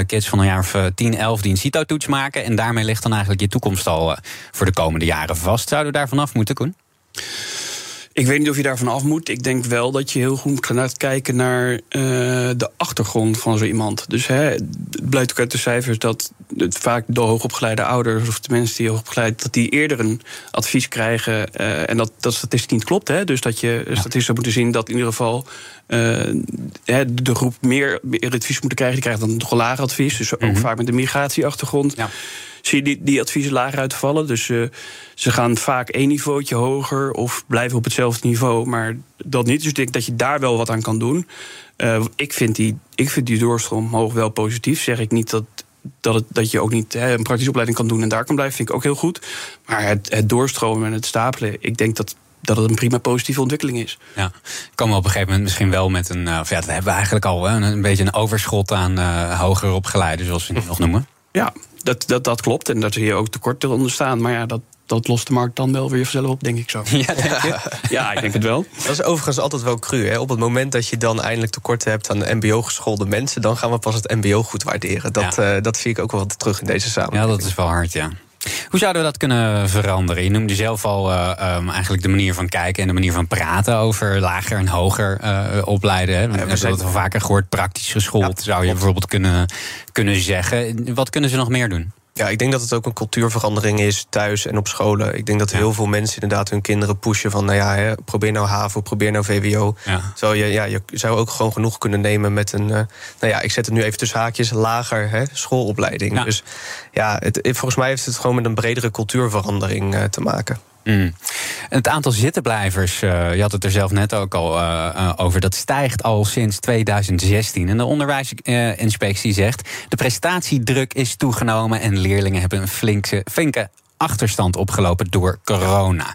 kids van een jaar of 10, 11 die een CITO-toets maken. En daarmee ligt dan eigenlijk je toekomst al voor de komende jaren vast. Zouden we daar vanaf moeten, Koen? Ik weet niet of je daarvan af moet. Ik denk wel dat je heel goed moet gaan kijken naar uh, de achtergrond van zo iemand. Dus hè, het blijkt ook uit de cijfers dat het vaak de hoogopgeleide ouders of de mensen die hoogopgeleid, dat die eerder een advies krijgen. Uh, en dat dat statistisch niet klopt. Hè? Dus dat je statistisch zou moeten zien dat in ieder geval uh, de groep meer, meer advies moeten krijgen. Die krijgen dan toch een lager advies. Dus ook mm -hmm. vaak met een migratieachtergrond. Ja zie je die, die adviezen lager uitvallen. Dus uh, ze gaan vaak één niveautje hoger of blijven op hetzelfde niveau. Maar dat niet. Dus ik denk dat je daar wel wat aan kan doen. Uh, ik, vind die, ik vind die doorstroom omhoog wel positief. Zeg ik niet dat, dat, het, dat je ook niet hè, een praktische opleiding kan doen en daar kan blijven. Vind ik ook heel goed. Maar het, het doorstromen en het stapelen, ik denk dat dat het een prima positieve ontwikkeling is. Ja, komen we op een gegeven moment misschien wel met een. Uh, of ja, dat hebben we eigenlijk al een, een beetje een overschot aan uh, hoger opgeleiden, zoals we het *laughs* nog noemen. Ja, dat, dat, dat klopt. En daar zie je ook tekorten onder staan. Maar ja, dat, dat lost de markt dan wel weer vanzelf op, denk ik zo. *laughs* Ja, denk je? *laughs* ja, ik denk het wel. Dat is overigens altijd wel cru. Hè? Op het moment dat je dan eindelijk tekorten hebt aan MBO-geschoolde mensen, dan gaan we pas het MBO goed waarderen. Dat, ja. uh, dat zie ik ook wel terug in deze samenleving. Ja, dat is wel hard, ja. Hoe zouden we dat kunnen veranderen? Je noemde zelf al uh, um, eigenlijk de manier van kijken en de manier van praten over lager en hoger uh, opleiden. Hè. We hebben het wel vaker gehoord, praktisch geschoold, ja, zou je bijvoorbeeld kunnen, kunnen zeggen. Wat kunnen ze nog meer doen? Ja, ik denk dat het ook een cultuurverandering is thuis en op scholen. Ik denk dat heel veel mensen inderdaad hun kinderen pushen van... nou ja, hè, probeer nou HAVO, probeer nou VWO. Ja. Zo, je, ja, je zou ook gewoon genoeg kunnen nemen met een... Uh, nou ja, ik zet het nu even tussen haakjes, lager hè, schoolopleiding. Ja. Dus ja, het, volgens mij heeft het gewoon met een bredere cultuurverandering uh, te maken. Mm. Het aantal zittenblijvers, uh, je had het er zelf net ook al uh, uh, over, dat stijgt al sinds 2016. En de onderwijsinspectie zegt: de prestatiedruk is toegenomen en leerlingen hebben een flinke, flinke achterstand opgelopen door corona.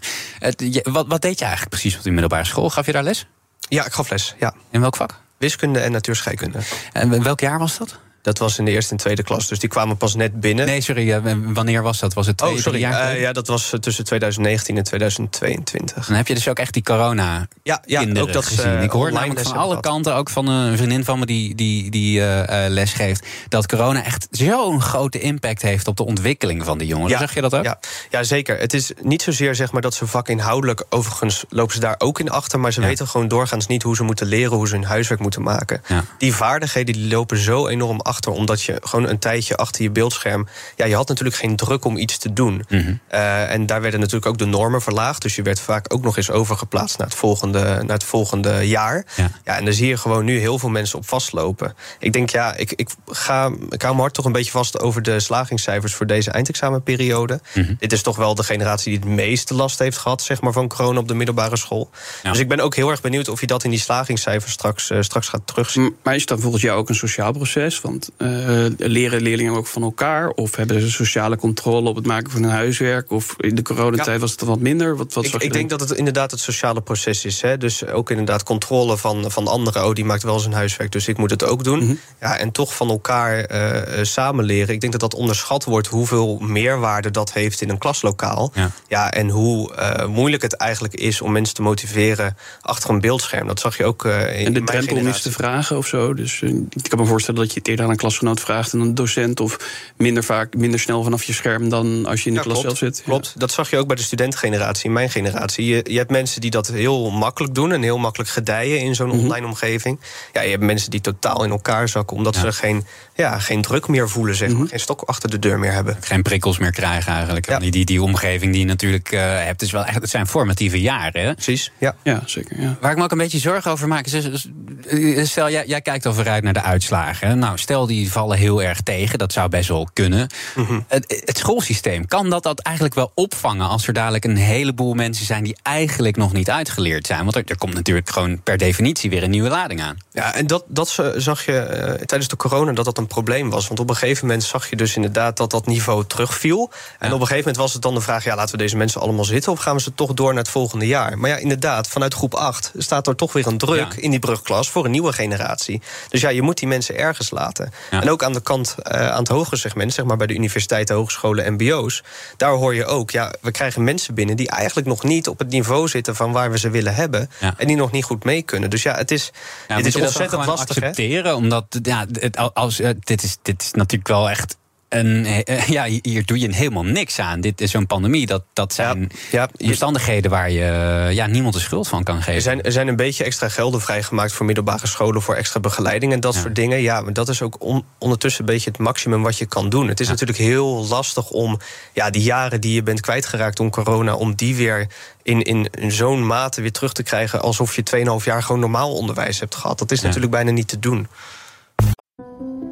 wat, wat deed je eigenlijk precies op de middelbare school? Gaf je daar les? Ja, ik gaf les. Ja. In welk vak? Wiskunde en natuurscheikunde. En welk jaar was dat? Dat was in de eerste en tweede klas. Dus die kwamen pas net binnen. Nee, sorry. wanneer was dat? Was het twee, oh, sorry. jaar uh, ja, dat was tussen 2019 en 2022. Dan heb je dus ook echt die corona ja, ja, ook dat gezien. Uh, Ik hoor namelijk van alle kanten, ook van een vriendin van me die, die, die uh, les geeft... dat corona echt zo'n grote impact heeft op de ontwikkeling van de jongeren. Ja, zeg je dat ook? Ja. ja, zeker. Het is niet zozeer zeg maar, dat ze vakinhoudelijk... overigens lopen ze daar ook in achter... maar ze ja. weten gewoon doorgaans niet hoe ze moeten leren... hoe ze hun huiswerk moeten maken. Ja. Die vaardigheden die lopen zo enorm achter achter, omdat je gewoon een tijdje achter je beeldscherm. Ja, je had natuurlijk geen druk om iets te doen. Mm -hmm. uh, en daar werden natuurlijk ook de normen verlaagd. Dus je werd vaak ook nog eens overgeplaatst naar het volgende, naar het volgende jaar. Ja. ja, en daar zie je gewoon nu heel veel mensen op vastlopen. Ik denk, ja, ik, ik, ga, ik hou mijn hart toch een beetje vast over de slagingscijfers voor deze eindexamenperiode. Mm -hmm. Dit is toch wel de generatie die het meeste last heeft gehad, zeg maar, van corona op de middelbare school. Ja. Dus ik ben ook heel erg benieuwd of je dat in die slagingscijfers straks, uh, straks gaat terugzien. Maar is dan volgens jou ook een sociaal proces? Want uh, leren leerlingen ook van elkaar? Of hebben ze sociale controle op het maken van hun huiswerk? Of in de coronatijd ja. was het wat minder? Wat, wat ik, ik denk dat het inderdaad het sociale proces is. Hè? Dus ook inderdaad controle van, van anderen. Oh, die maakt wel zijn huiswerk, dus ik moet het ook doen. Mm -hmm. ja, en toch van elkaar uh, samen leren. Ik denk dat dat onderschat wordt hoeveel meerwaarde dat heeft in een klaslokaal. Ja, ja en hoe uh, moeilijk het eigenlijk is om mensen te motiveren achter een beeldscherm. Dat zag je ook in En de drempel om iets te vragen of zo. Dus ik kan me voorstellen dat je het eerder aan een klasgenoot vraagt en een docent. Of minder vaak, minder snel vanaf je scherm dan als je in de ja, klas klopt, zelf zit. Klopt, dat zag je ook bij de studentengeneratie, in mijn generatie. Je, je hebt mensen die dat heel makkelijk doen en heel makkelijk gedijen in zo'n mm -hmm. online omgeving. Ja, je hebt mensen die totaal in elkaar zakken omdat ja. ze geen, ja, geen druk meer voelen, zeg maar. Mm -hmm. Geen stok achter de deur meer hebben. Geen prikkels meer krijgen eigenlijk. Ja. Die, die, die omgeving die je natuurlijk uh, hebt, is wel echt, het zijn formatieve jaren. Hè? Precies, ja. Ja, zeker. Ja. Waar ik me ook een beetje zorgen over maak, is, stel jij, jij kijkt al vooruit naar de uitslagen. Nou, stel Die vallen heel erg tegen. Dat zou best wel kunnen. Mhm. het, het schoolsysteem, kan dat dat eigenlijk wel opvangen... als er dadelijk een heleboel mensen zijn... die eigenlijk nog niet uitgeleerd zijn? Want er, er komt natuurlijk gewoon per definitie weer een nieuwe lading aan. Ja, en dat, dat zag je eh, tijdens de corona dat dat een probleem was. Want op een gegeven moment zag je dus inderdaad dat dat niveau terugviel. En op een gegeven moment was het dan de vraag... ja, laten we deze mensen allemaal zitten... of gaan we ze toch door naar het volgende jaar? Maar ja, inderdaad, vanuit groep 8 staat er toch weer een druk... in die brugklas voor een nieuwe generatie. Dus ja, je moet die mensen ergens laten. En ook aan de kant, uh, aan het hogere segment... zeg maar bij de universiteiten, hogescholen, mbo's... daar hoor je ook, ja, we krijgen mensen binnen... die eigenlijk nog niet op het niveau zitten van waar we ze willen hebben... en die nog niet goed mee kunnen. Dus ja, het is, het is ontzettend lastig. accepteren, omdat ja, het, als, eh, dit, is, dit is natuurlijk wel echt en eh, ja, hier doe je helemaal niks aan. Dit is zo'n pandemie. Dat, dat zijn ja, omstandigheden waar je ja, niemand de schuld van kan geven. Er zijn, er zijn een beetje extra gelden vrijgemaakt voor middelbare scholen voor extra begeleiding en dat soort dingen. Ja, maar dat is ook ondertussen een beetje het maximum wat je kan doen. Het is natuurlijk heel lastig om ja, die jaren die je bent kwijtgeraakt om corona, om die weer in, in, in zo'n mate weer terug te krijgen alsof je 2,5 jaar gewoon normaal onderwijs hebt gehad. Dat is natuurlijk bijna niet te doen.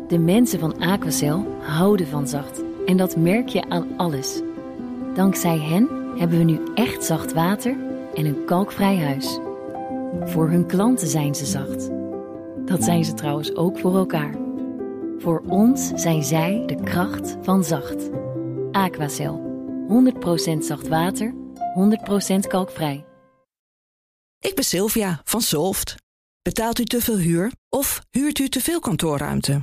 De mensen van Aquacel houden van zacht. En dat merk je aan alles. Dankzij hen hebben we nu echt zacht water en een kalkvrij huis. Voor hun klanten zijn ze zacht. Dat zijn ze trouwens ook voor elkaar. Voor ons zijn zij de kracht van zacht. Aquacel. 100% zacht water, 100% kalkvrij. Ik ben Sylvia van Solft. Betaalt u te veel huur of huurt u te veel kantoorruimte?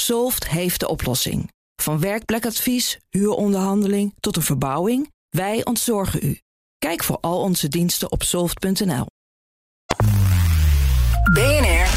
Solft heeft de oplossing. Van werkplekadvies, huuronderhandeling tot een verbouwing, wij ontzorgen u. Kijk voor al onze diensten op soft.nl. BNR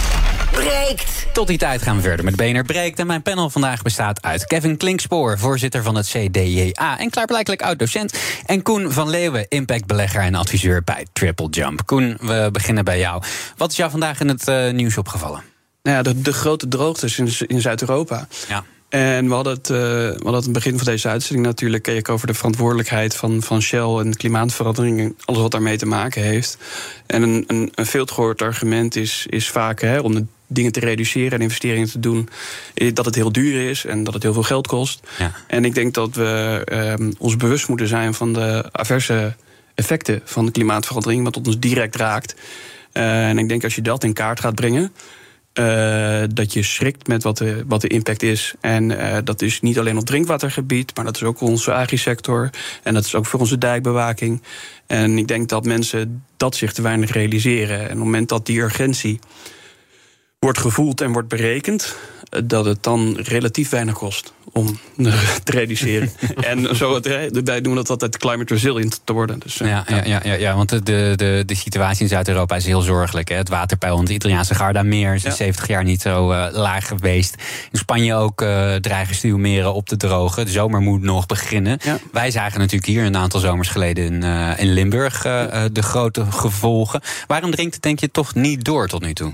breekt. Tot die tijd gaan we verder met BNR breekt. En mijn panel vandaag bestaat uit Kevin Klinkspoor, voorzitter van het CDJA en klaarblijkelijk oud-docent. En Koen van Leeuwen, impactbelegger en adviseur bij Triple Jump. Koen, we beginnen bij jou. Wat is jou vandaag in het uh, nieuws opgevallen? Nou ja, de, de grote droogtes in, in Zuid-Europa. Ja. En we hadden, het, uh, we hadden het begin van deze uitzending natuurlijk... keek over de verantwoordelijkheid van, van Shell en klimaatverandering... en alles wat daarmee te maken heeft. En een, een, een veel gehoord argument is, is vaak hè, om de dingen te reduceren en investeringen te doen... Eh, dat het heel duur is en dat het heel veel geld kost. Ja. En ik denk dat we um, ons bewust moeten zijn van de averse effecten van de klimaatverandering... wat ons direct raakt. Uh, en ik denk als je dat in kaart gaat brengen... Uh, dat je schrikt met wat de, wat de impact is. En uh, dat is niet alleen op drinkwatergebied, maar dat is ook onze agrisector. En dat is ook voor onze dijkbewaking. En ik denk dat mensen dat zich te weinig realiseren. En op het moment dat die urgentie wordt gevoeld en wordt berekend, dat het dan relatief weinig kost om *laughs* te reduceren. *laughs* en zo erbij doen we dat altijd climate resilient te worden. Dus, ja, ja, ja, ja, ja, want de, de, de situatie in Zuid-Europa is heel zorgelijk. Hè. Het waterpeil in het Italiaanse Gardameer is in 70 jaar niet zo uh, laag geweest. In Spanje ook uh, dreigen stuwmeren op te drogen. De zomer moet nog beginnen. Wij zagen natuurlijk hier een aantal zomers geleden in, uh, in Limburg de grote gevolgen. Waarom dringt het denk je toch niet door tot nu toe?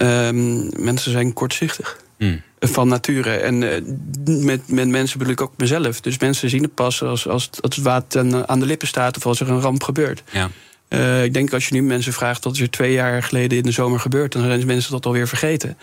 Um, mensen zijn kortzichtig. Hmm. Van nature. En uh, met, met mensen bedoel ik ook mezelf. Dus mensen zien het pas als, als, als het water aan de lippen staat of als er een ramp gebeurt. Ja. Uh, ik denk als je nu mensen vraagt wat is er twee jaar geleden in de zomer gebeurd, dan zijn mensen dat alweer vergeten.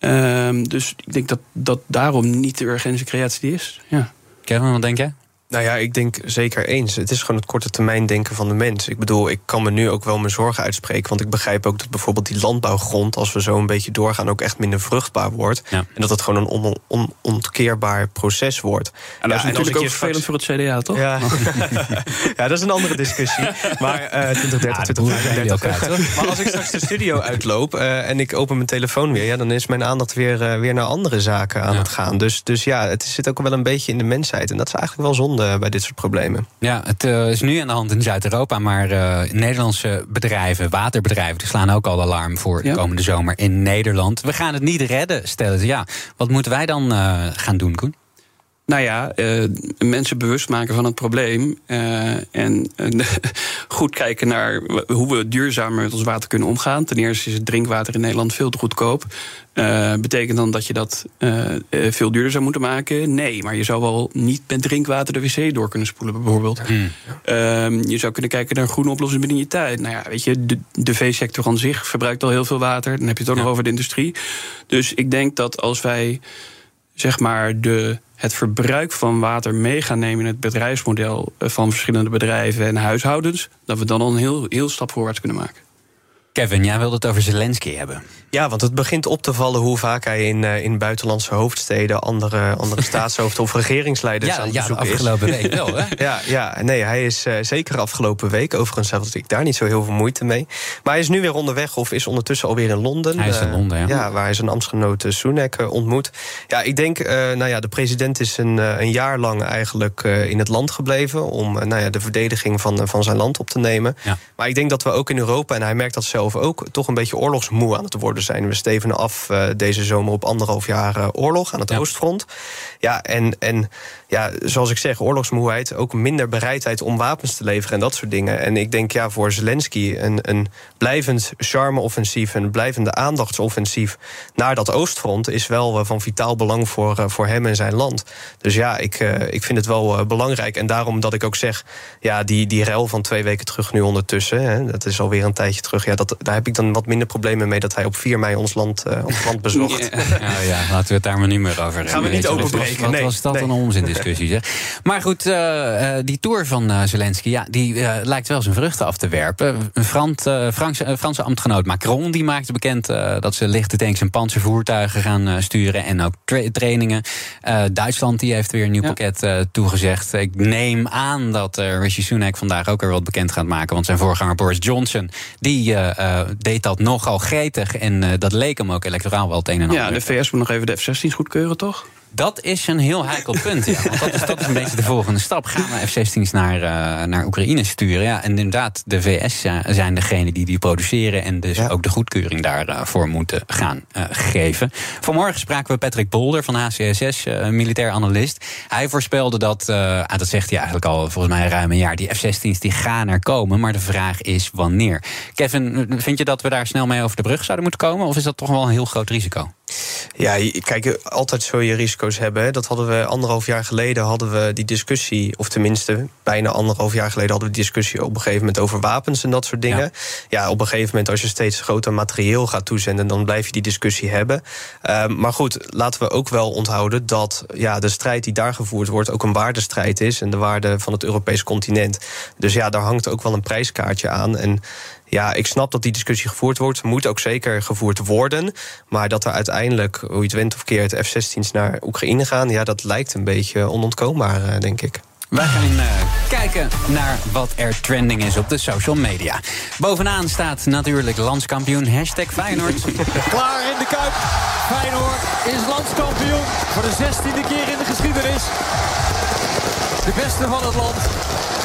Uh, dus ik denk dat, dat daarom niet de urgentie creatie is. Ja. Kevin, wat denk jij? Nou ja, ik denk zeker eens. Het is gewoon het korte termijn denken van de mens. Ik bedoel, ik kan me nu ook wel mijn zorgen uitspreken. Want ik begrijp ook dat bijvoorbeeld die landbouwgrond, als we zo een beetje doorgaan, ook echt minder vruchtbaar wordt. En dat het gewoon een onontkeerbaar proces wordt. En dat is natuurlijk ook vervelend voor het CDA, toch? Ja. *laughs* ja, dat is een andere discussie. Maar uh, 2030, 2035. Maar als ik straks de studio uitloop uh, en ik open mijn telefoon weer, ja, dan is mijn aandacht weer, uh, weer naar andere zaken aan het gaan. Dus, dus ja, het zit ook wel een beetje in de mensheid. En dat is eigenlijk wel zonde bij dit soort problemen. Ja, het uh, is nu aan de hand in Zuid-Europa, maar uh, Nederlandse bedrijven, waterbedrijven, die slaan ook al alarm voor de komende zomer in Nederland. We gaan het niet redden, stellen ze. Ja, wat moeten wij dan uh, gaan doen, Koen? Nou ja, uh, mensen bewust maken van het probleem. Uh, en uh, *laughs* goed kijken naar hoe we duurzamer met ons water kunnen omgaan. Ten eerste is het drinkwater in Nederland veel te goedkoop. betekent dan dat je dat veel duurder zou moeten maken? Nee, maar je zou wel niet met drinkwater de wc door kunnen spoelen, bijvoorbeeld. Hmm. Ehm, je zou kunnen kijken naar groene oplossing binnen je tijd. Nou ja, weet je, de, de veesector aan zich verbruikt al heel veel water. Dan heb je het ook nog over de industrie. Dus ik denk dat als wij zeg maar de het verbruik van water mee gaan nemen in het bedrijfsmodel eh, van verschillende bedrijven en huishoudens, dat we dan al een heel, heel stap voorwaarts kunnen maken. Kevin, jij wilde het over Zelensky hebben. Ja, want het begint op te vallen hoe vaak hij in, uh, in buitenlandse hoofdsteden andere, andere *laughs* staatshoofden of regeringsleiders ja, aan het ja, bezoeken is. afgelopen week wel, hè? *laughs* ja, ja, nee, hij is uh, zeker afgelopen week. Overigens had ik daar niet zo heel veel moeite mee. Maar hij is nu weer onderweg of is ondertussen alweer in Londen. Hij is in Londen, ja. Uh, ja waar hij zijn ambtsgenoot Sunak ontmoet. Ja, ik denk, nou ja, de president is een, een jaar lang eigenlijk in het land gebleven om nou ja, de verdediging van, van zijn land op te nemen. Ja. Maar ik denk dat we ook in Europa, en hij merkt dat zelf ook, toch een beetje oorlogsmoe aan het worden zijn. We stevenen af uh, deze zomer op anderhalf jaar uh, oorlog aan het ja. Oostfront. Ja, en, en ja, zoals ik zeg, oorlogsmoeheid, ook minder bereidheid om wapens te leveren en dat soort dingen. En ik denk ja, voor Zelensky een, een blijvend charme-offensief, een blijvende aandachtsoffensief naar dat Oostfront is wel van vitaal belang voor, voor hem en zijn land. Dus ja, ik, ik vind het wel belangrijk. En daarom dat ik ook zeg, ja, die, die rel van twee weken terug nu ondertussen, hè, dat is alweer een tijdje terug. Ja, dat, daar heb ik dan wat minder problemen mee dat hij op 4 mei ons land, uh, ons land bezocht. Ja. ja, laten we het daar maar niet meer over hebben. Gaan we niet openbreken. Wat nee, was dat nee. een onzindiscussie, zeg. Maar goed, uh, die tour van uh, Zelensky, ja, die lijkt wel zijn vruchten af te werpen. Een Frans, Franse, Franse ambtgenoot Macron die maakte bekend dat ze lichte tanks en panzervoertuigen gaan sturen en ook tra trainingen. Duitsland die heeft weer een nieuw ja. pakket toegezegd. Ik neem aan dat Rishi Sunak vandaag ook weer wat bekend gaat maken, want zijn voorganger Boris Johnson die deed dat nogal gretig. En uh, dat leek hem ook electoraal wel het een en ander. Ja, de VS moet nog even de F-16's goedkeuren, toch? Dat is een heel heikel punt. Ja. Want dat is, dat is een beetje de volgende stap. Gaan we F-16's naar, uh, naar Oekraïne sturen? Ja, en inderdaad, de VS zijn degene die die produceren. En dus ja. ook de goedkeuring daarvoor uh, moeten gaan uh, geven. Vanmorgen spraken we Patrick Bolder van HCSS, militair analist. Hij voorspelde dat, ah, dat zegt hij eigenlijk al volgens mij ruim een jaar. Die F-16's die gaan er komen. Maar de vraag is wanneer. Kevin, vind je dat we daar snel mee over de brug zouden moeten komen? Of is dat toch wel een heel groot risico? Ja, kijk, altijd zul je risico's hebben. Dat hadden we anderhalf jaar geleden hadden we die discussie, of tenminste bijna anderhalf jaar geleden hadden we die discussie op een gegeven moment over wapens en dat soort dingen. Ja, ja op een gegeven moment als je steeds groter materieel gaat toezenden, dan blijf je die discussie hebben. Um, maar goed, laten we ook wel onthouden dat ja, de strijd die daar gevoerd wordt ook een waardestrijd is en de waarde van het Europese continent. Dus ja, daar hangt ook wel een prijskaartje aan. En ja, ik snap dat die discussie gevoerd wordt. Moet ook zeker gevoerd worden. Maar dat er uiteindelijk, hoe je het went of keert, F-16's naar Oekraïne gaan, ja, dat lijkt een beetje onontkoombaar, denk ik. Wij gaan uh, kijken naar wat er trending is op de social media. Bovenaan staat natuurlijk landskampioen. Hashtag Feyenoord. *laughs* Klaar in de Kuip. Feyenoord is landskampioen. Voor de zestiende keer in de geschiedenis. De beste van het land.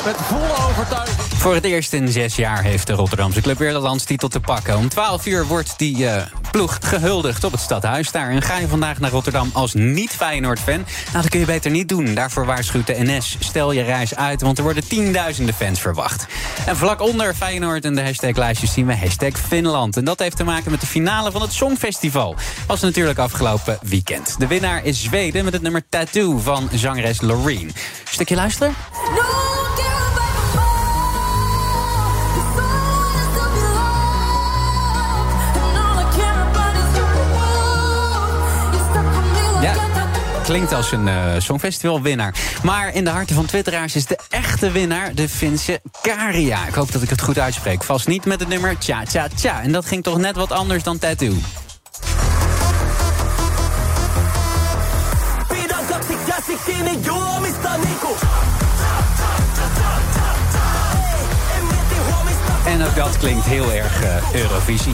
Met volle overtuiging. Voor het eerst in zes jaar heeft de Rotterdamse club weer de landstitel te pakken. Om 12 uur wordt die uh, ploeg gehuldigd op het stadhuis daar. En ga je vandaag naar Rotterdam als niet-Feyenoord-fan? Nou, dat kun je beter niet doen. Daarvoor waarschuwt de NS. Stel je reis uit, want er worden tienduizenden fans verwacht. En vlak onder Feyenoord en de hashtaglijstjes zien we hashtag Finland. En dat heeft te maken met de finale van het Songfestival. Was natuurlijk afgelopen weekend. De winnaar is Zweden met het nummer Tattoo van zangeres Loreen. Stukje luisteren? Klinkt als een uh, songfestivalwinnaar. Maar in de harten van twitteraars is de echte winnaar de Finse Karia. Ik hoop dat ik het goed uitspreek. Vast niet met het nummer Tja Tja Tja. En dat ging toch net wat anders dan Tattoo. En ook dat klinkt heel erg uh, Eurovisie.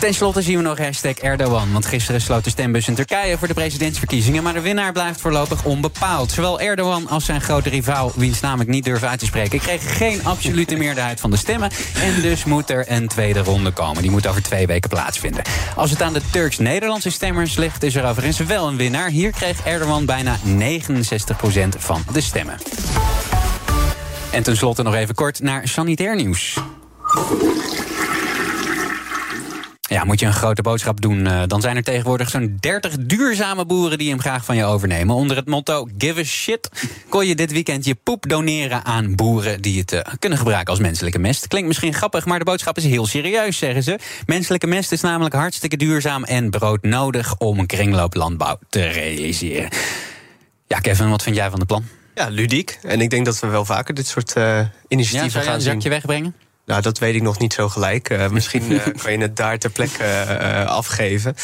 Ten slotte zien we nog hashtag Erdogan. Want gisteren sloot de stembus in Turkije voor de presidentsverkiezingen. Maar de winnaar blijft voorlopig onbepaald. Zowel Erdogan als zijn grote rivaal, wiens naam ik niet durf uit te spreken, kregen geen absolute *laughs* meerderheid van de stemmen. En dus moet er een tweede ronde komen. Die moet over twee weken plaatsvinden. Als het aan de Turks-Nederlandse stemmers ligt, is er overigens wel een winnaar. Hier kreeg Erdogan bijna 69% van de stemmen. En tenslotte nog even kort naar sanitair nieuws. Ja, moet je een grote boodschap doen, uh, dan zijn er tegenwoordig zo'n 30 duurzame boeren die hem graag van je overnemen. Onder het motto Give a shit kon je dit weekend je poep doneren aan boeren die het uh, kunnen gebruiken als menselijke mest. Klinkt misschien grappig, maar de boodschap is heel serieus, zeggen ze. Menselijke mest is namelijk hartstikke duurzaam en broodnodig om een kringlooplandbouw te realiseren. Ja, Kevin, wat vind jij van het plan? Ja, ludiek. En ik denk dat we wel vaker dit soort uh, initiatieven ja, gaan zien. een zakje wegbrengen? Nou, dat weet ik nog niet zo gelijk. Uh, misschien uh, *laughs* kan je het daar ter plekke uh, afgeven.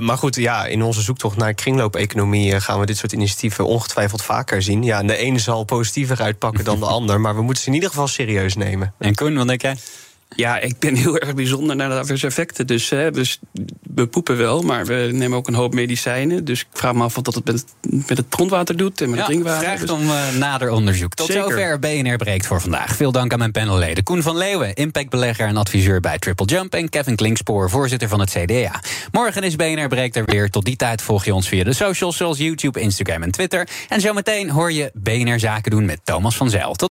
maar goed, ja, in onze zoektocht naar kringloopeconomie gaan we dit soort initiatieven ongetwijfeld vaker zien. Ja, en de ene zal positiever uitpakken dan de *laughs* ander, maar we moeten ze in ieder geval serieus nemen. En Koen, wat denk jij? Ja, ik ben heel erg bijzonder naar de adverse effecten. Dus, hè, dus we poepen wel, maar we nemen ook een hoop medicijnen. Dus ik vraag me af wat dat het met, met het grondwater doet en met ja, het drinkwater. vraagt dus... om uh, nader onderzoek. Tot Zeker. zover BNR Breekt voor vandaag. Veel dank aan mijn panelleden. Koen van Leeuwen, impactbelegger en adviseur bij Triple Jump... en Kevin Klinkspoor, voorzitter van het CDA. Morgen is BNR Breekt er weer. Tot die tijd volg je ons via de socials zoals YouTube, Instagram en Twitter. En zometeen hoor je BNR Zaken doen met Thomas van Zijl. Tot